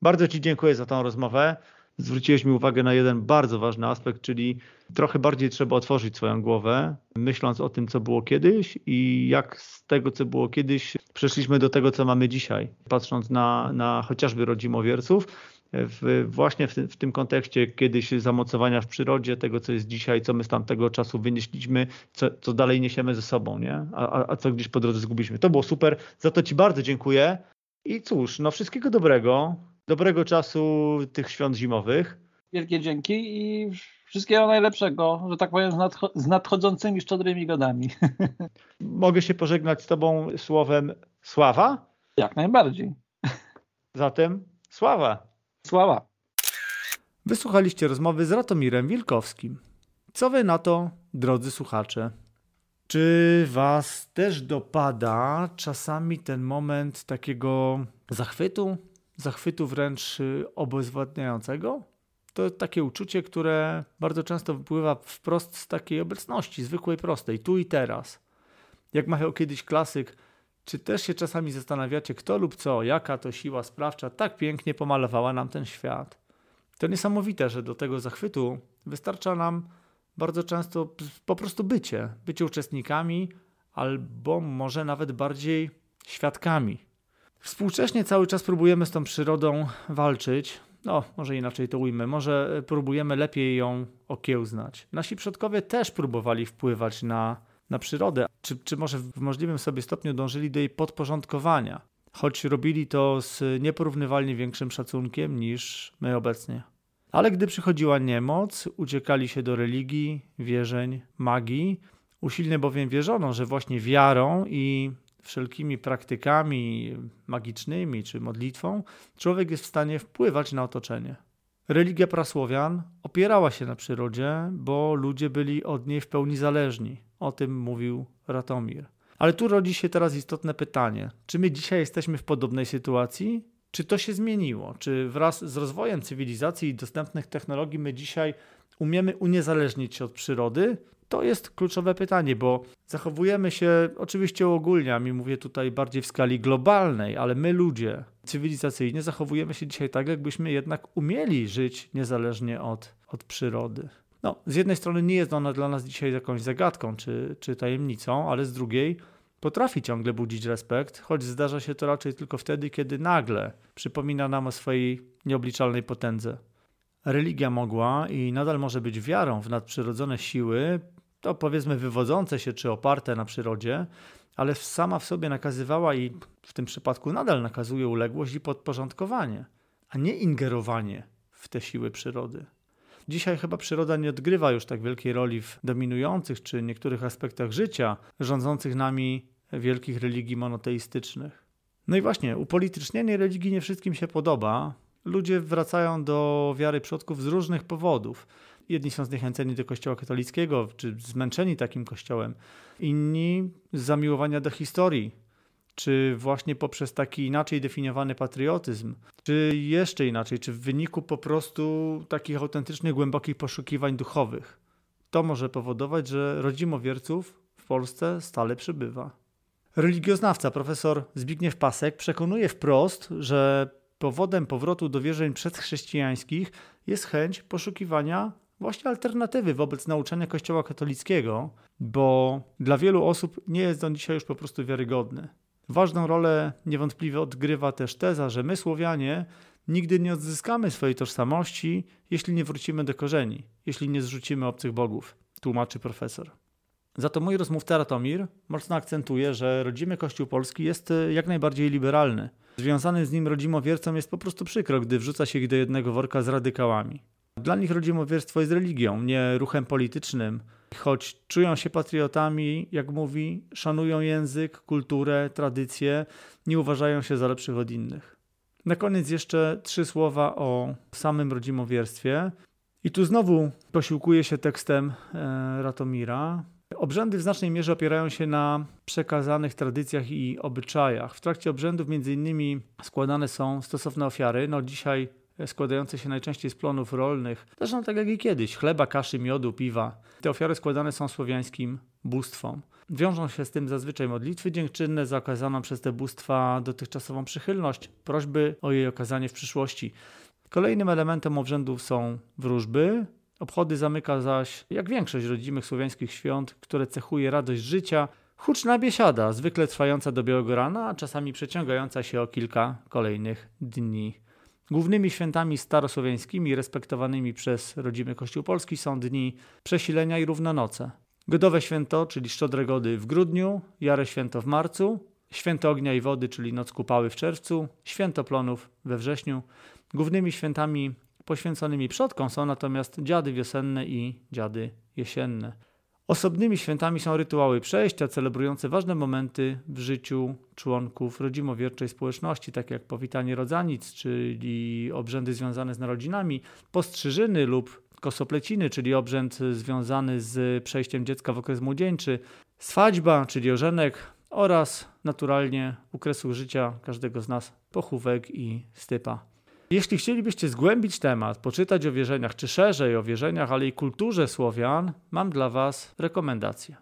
Bardzo Ci dziękuję za tą rozmowę. Zwróciłeś mi uwagę na jeden bardzo ważny aspekt, czyli trochę bardziej trzeba otworzyć swoją głowę, myśląc o tym, co było kiedyś i jak z tego, co było kiedyś, przeszliśmy do tego, co mamy dzisiaj. Patrząc na, na chociażby rodzimowierców, w, właśnie w tym, w tym kontekście kiedyś zamocowania w przyrodzie, tego, co jest dzisiaj, co my z tamtego czasu wynieśliśmy, co, co dalej niesiemy ze sobą, nie? A, a, co gdzieś po drodze zgubiliśmy. To było super. Za to Ci bardzo dziękuję. I cóż, no wszystkiego dobrego. Dobrego czasu tych świąt zimowych. Wielkie dzięki i wszystkiego najlepszego, że tak powiem, z, nadcho- z nadchodzącymi szczodrymi godami. Mogę się pożegnać z Tobą słowem sława? Jak najbardziej. Zatem sława. Sława. Wysłuchaliście rozmowy z Ratomirem Wilkowskim. Co Wy na to, drodzy słuchacze? Czy Was też dopada czasami ten moment takiego zachwytu? Zachwytu wręcz y, obezwładniającego? To takie uczucie, które bardzo często wypływa wprost z takiej obecności, zwykłej, prostej, tu i teraz. Jak mawiał kiedyś klasyk, czy też się czasami zastanawiacie, kto lub co, jaka to siła sprawcza tak pięknie pomalowała nam ten świat? To niesamowite, że do tego zachwytu wystarcza nam bardzo często po prostu bycie, bycie uczestnikami, albo może nawet bardziej świadkami. Współcześnie cały czas próbujemy z tą przyrodą walczyć. No, może inaczej to ujmę, może e, próbujemy lepiej ją okiełznać. Nasi przodkowie też próbowali wpływać na, na przyrodę, czy, czy może w możliwym sobie stopniu dążyli do jej podporządkowania, choć robili to z nieporównywalnie większym szacunkiem niż my obecnie. Ale gdy przychodziła niemoc, uciekali się do religii, wierzeń, magii. Usilnie bowiem wierzono, że właśnie wiarą i wszelkimi praktykami magicznymi czy modlitwą człowiek jest w stanie wpływać na otoczenie. Religia prasłowian opierała się na przyrodzie, bo ludzie byli od niej w pełni zależni. O tym mówił Ratomir. Ale tu rodzi się teraz istotne pytanie: czy my dzisiaj jesteśmy w podobnej sytuacji? Czy to się zmieniło? Czy wraz z rozwojem cywilizacji i dostępnych technologii my dzisiaj umiemy uniezależnić się od przyrody? To jest kluczowe pytanie, bo zachowujemy się, oczywiście uogólniam i mówię tutaj bardziej w skali globalnej, ale my ludzie cywilizacyjnie zachowujemy się dzisiaj tak, jakbyśmy jednak umieli żyć niezależnie od, od przyrody. No, z jednej strony nie jest ona dla nas dzisiaj jakąś zagadką czy, czy tajemnicą, ale z drugiej potrafi ciągle budzić respekt, choć zdarza się to raczej tylko wtedy, kiedy nagle przypomina nam o swojej nieobliczalnej potędze. Religia mogła i nadal może być wiarą w nadprzyrodzone siły, to powiedzmy wywodzące się czy oparte na przyrodzie, ale sama w sobie nakazywała i w tym przypadku nadal nakazuje uległość i podporządkowanie, a nie ingerowanie w te siły przyrody. Dzisiaj chyba przyroda nie odgrywa już tak wielkiej roli w dominujących czy niektórych aspektach życia rządzących nami wielkich religii monoteistycznych. No i właśnie, upolitycznienie religii nie wszystkim się podoba. Ludzie wracają do wiary przodków z różnych powodów. Jedni są zniechęceni do kościoła katolickiego, czy zmęczeni takim kościołem, inni z zamiłowania do historii, czy właśnie poprzez taki inaczej definiowany patriotyzm, czy jeszcze inaczej, czy w wyniku po prostu takich autentycznych, głębokich poszukiwań duchowych. To może powodować, że rodzimowierców w Polsce stale przybywa. Religioznawca profesor Zbigniew Pasek przekonuje wprost, że powodem powrotu do wierzeń przedchrześcijańskich jest chęć poszukiwania właśnie alternatywy wobec nauczania Kościoła katolickiego, bo dla wielu osób nie jest on dzisiaj już po prostu wiarygodny. Ważną rolę niewątpliwie odgrywa też teza, że my, Słowianie, nigdy nie odzyskamy swojej tożsamości, jeśli nie wrócimy do korzeni, jeśli nie zrzucimy obcych bogów, tłumaczy profesor. Za to mój rozmówca Ratomir mocno akcentuje, że rodzimy Kościół Polski jest e, jak najbardziej liberalny. Związany z nim rodzimowiercom jest po prostu przykro, gdy wrzuca się ich do jednego worka z radykałami. Dla nich rodzimowierstwo jest religią, nie ruchem politycznym. Choć czują się patriotami, jak mówi, szanują język, kulturę, tradycje, nie uważają się za lepszych od innych. Na koniec jeszcze trzy słowa o samym rodzimowierstwie. I tu znowu posiłkuję się tekstem e, Ratomira. Obrzędy w znacznej mierze opierają się na przekazanych tradycjach i obyczajach. W trakcie obrzędów między innymi składane są stosowne ofiary. No dzisiaj składające się najczęściej z plonów rolnych, zresztą tak jak i kiedyś, chleba, kaszy, miodu, piwa. Te ofiary składane są słowiańskim bóstwom. Wiążą się z tym zazwyczaj modlitwy dziękczynne za okazaną przez te bóstwa dotychczasową przychylność, prośby o jej okazanie w przyszłości. Kolejnym elementem obrzędów są wróżby. Obchody zamyka zaś, jak większość rodzimych słowiańskich świąt, które cechuje radość życia, huczna biesiada, zwykle trwająca do białego rana, a czasami przeciągająca się o kilka kolejnych dni. Głównymi świętami starosłowiańskimi respektowanymi przez rodzimy Kościół Polski są dni przesilenia i równonoce. Godowe święto, czyli Szczodre Gody w grudniu, Jare Święto w marcu, Święto Ognia i Wody, czyli Noc Kupały w czerwcu, Święto Plonów we wrześniu. Głównymi świętami poświęconymi przodkom są natomiast dziady wiosenne i dziady jesienne. Osobnymi świętami są rytuały przejścia, celebrujące ważne momenty w życiu członków rodzimowierczej społeczności, takie jak powitanie rodzanic, czyli obrzędy związane z narodzinami, postrzyżyny lub kosopleciny, czyli obrzęd związany z przejściem dziecka w okres młodzieńczy, swadźba, czyli ożenek oraz naturalnie u kresu życia każdego z nas pochówek i stypa. Jeśli chcielibyście zgłębić temat, poczytać o wierzeniach, czy szerzej o wierzeniach, ale i kulturze Słowian, mam dla Was rekomendację.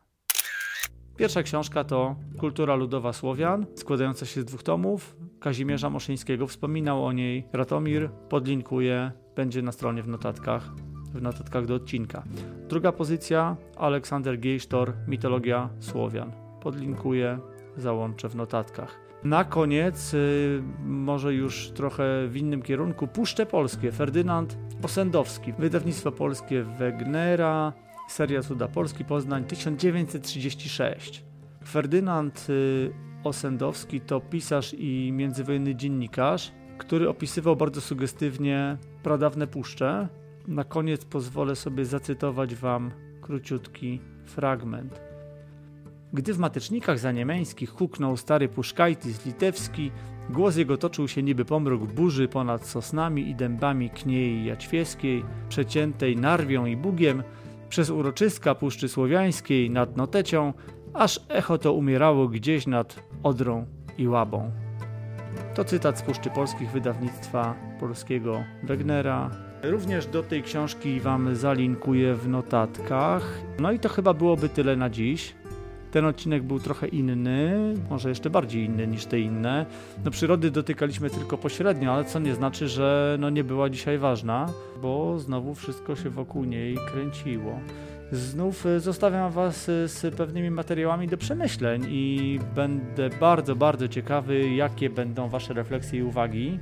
Pierwsza książka to Kultura Ludowa Słowian, składająca się z dwóch tomów. Kazimierza Moszyńskiego wspominał o niej Ratomir, podlinkuje, będzie na stronie w notatkach, w notatkach do odcinka. Druga pozycja Aleksander Gejsztor, Mitologia Słowian. Podlinkuję, załączę w notatkach. Na koniec, y, może już trochę w innym kierunku, Puszcze Polskie, Ferdynand Osendowski, wydawnictwo polskie Wegnera, seria Cuda Polski, Poznań, 1936. Ferdynand y, Osendowski to pisarz i międzywojenny dziennikarz, który opisywał bardzo sugestywnie pradawne puszcze. Na koniec pozwolę sobie zacytować Wam króciutki fragment. Gdy w matecznikach zaniemeńskich huknął stary Puszkajtis litewski, głos jego toczył się niby pomrok burzy ponad sosnami i dębami kniei jaćwieskiej, przeciętej narwią i bugiem, przez uroczyska Puszczy Słowiańskiej nad Notecią, aż echo to umierało gdzieś nad Odrą i Łabą. To cytat z Puszczy Polskich wydawnictwa polskiego Wegnera. Również do tej książki Wam zalinkuję w notatkach. No i to chyba byłoby tyle na dziś. Ten odcinek był trochę inny, może jeszcze bardziej inny niż te inne. No przyrody dotykaliśmy tylko pośrednio, ale co nie znaczy, że no nie była dzisiaj ważna, bo znowu wszystko się wokół niej kręciło. Znów e, zostawiam Was e, z pewnymi materiałami do przemyśleń i będę bardzo, bardzo ciekawy, jakie będą Wasze refleksje i uwagi.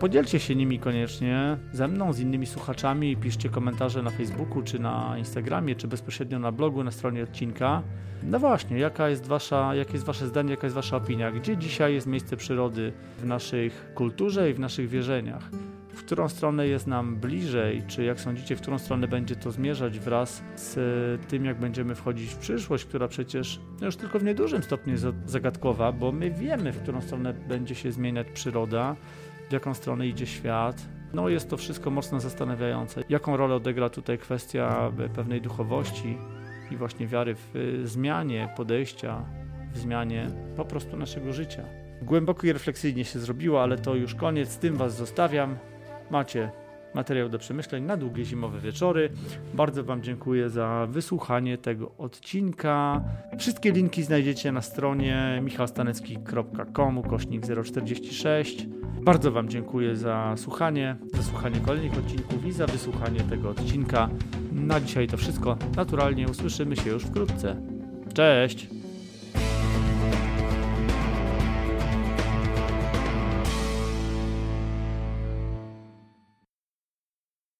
Podzielcie się nimi koniecznie ze mną, z innymi słuchaczami, piszcie komentarze na Facebooku, czy na Instagramie, czy bezpośrednio na blogu, na stronie odcinka. No właśnie, jaka jest wasza, jakie jest Wasze zdanie, jaka jest Wasza opinia? Gdzie dzisiaj jest miejsce przyrody w naszej kulturze i w naszych wierzeniach? W którą stronę jest nam bliżej, czy jak sądzicie, w którą stronę będzie to zmierzać wraz z tym, jak będziemy wchodzić w przyszłość, która przecież no już tylko w niedużym stopniu jest zagadkowa, bo my wiemy, w którą stronę będzie się zmieniać przyroda, w jaką stronę idzie świat. No jest to wszystko mocno zastanawiające. Jaką rolę odegra tutaj kwestia pewnej duchowości i właśnie wiary w zmianie podejścia, w zmianie po prostu naszego życia. Głęboko i refleksyjnie się zrobiło, ale to już koniec. Z tym Was zostawiam macie materiał do przemyśleń na długie zimowe wieczory. Bardzo Wam dziękuję za wysłuchanie tego odcinka. Wszystkie linki znajdziecie na stronie michałstanecki.com kośnik 046. Bardzo Wam dziękuję za słuchanie, za słuchanie kolejnych odcinków i za wysłuchanie tego odcinka. Na dzisiaj to wszystko. Naturalnie usłyszymy się już wkrótce. Cześć!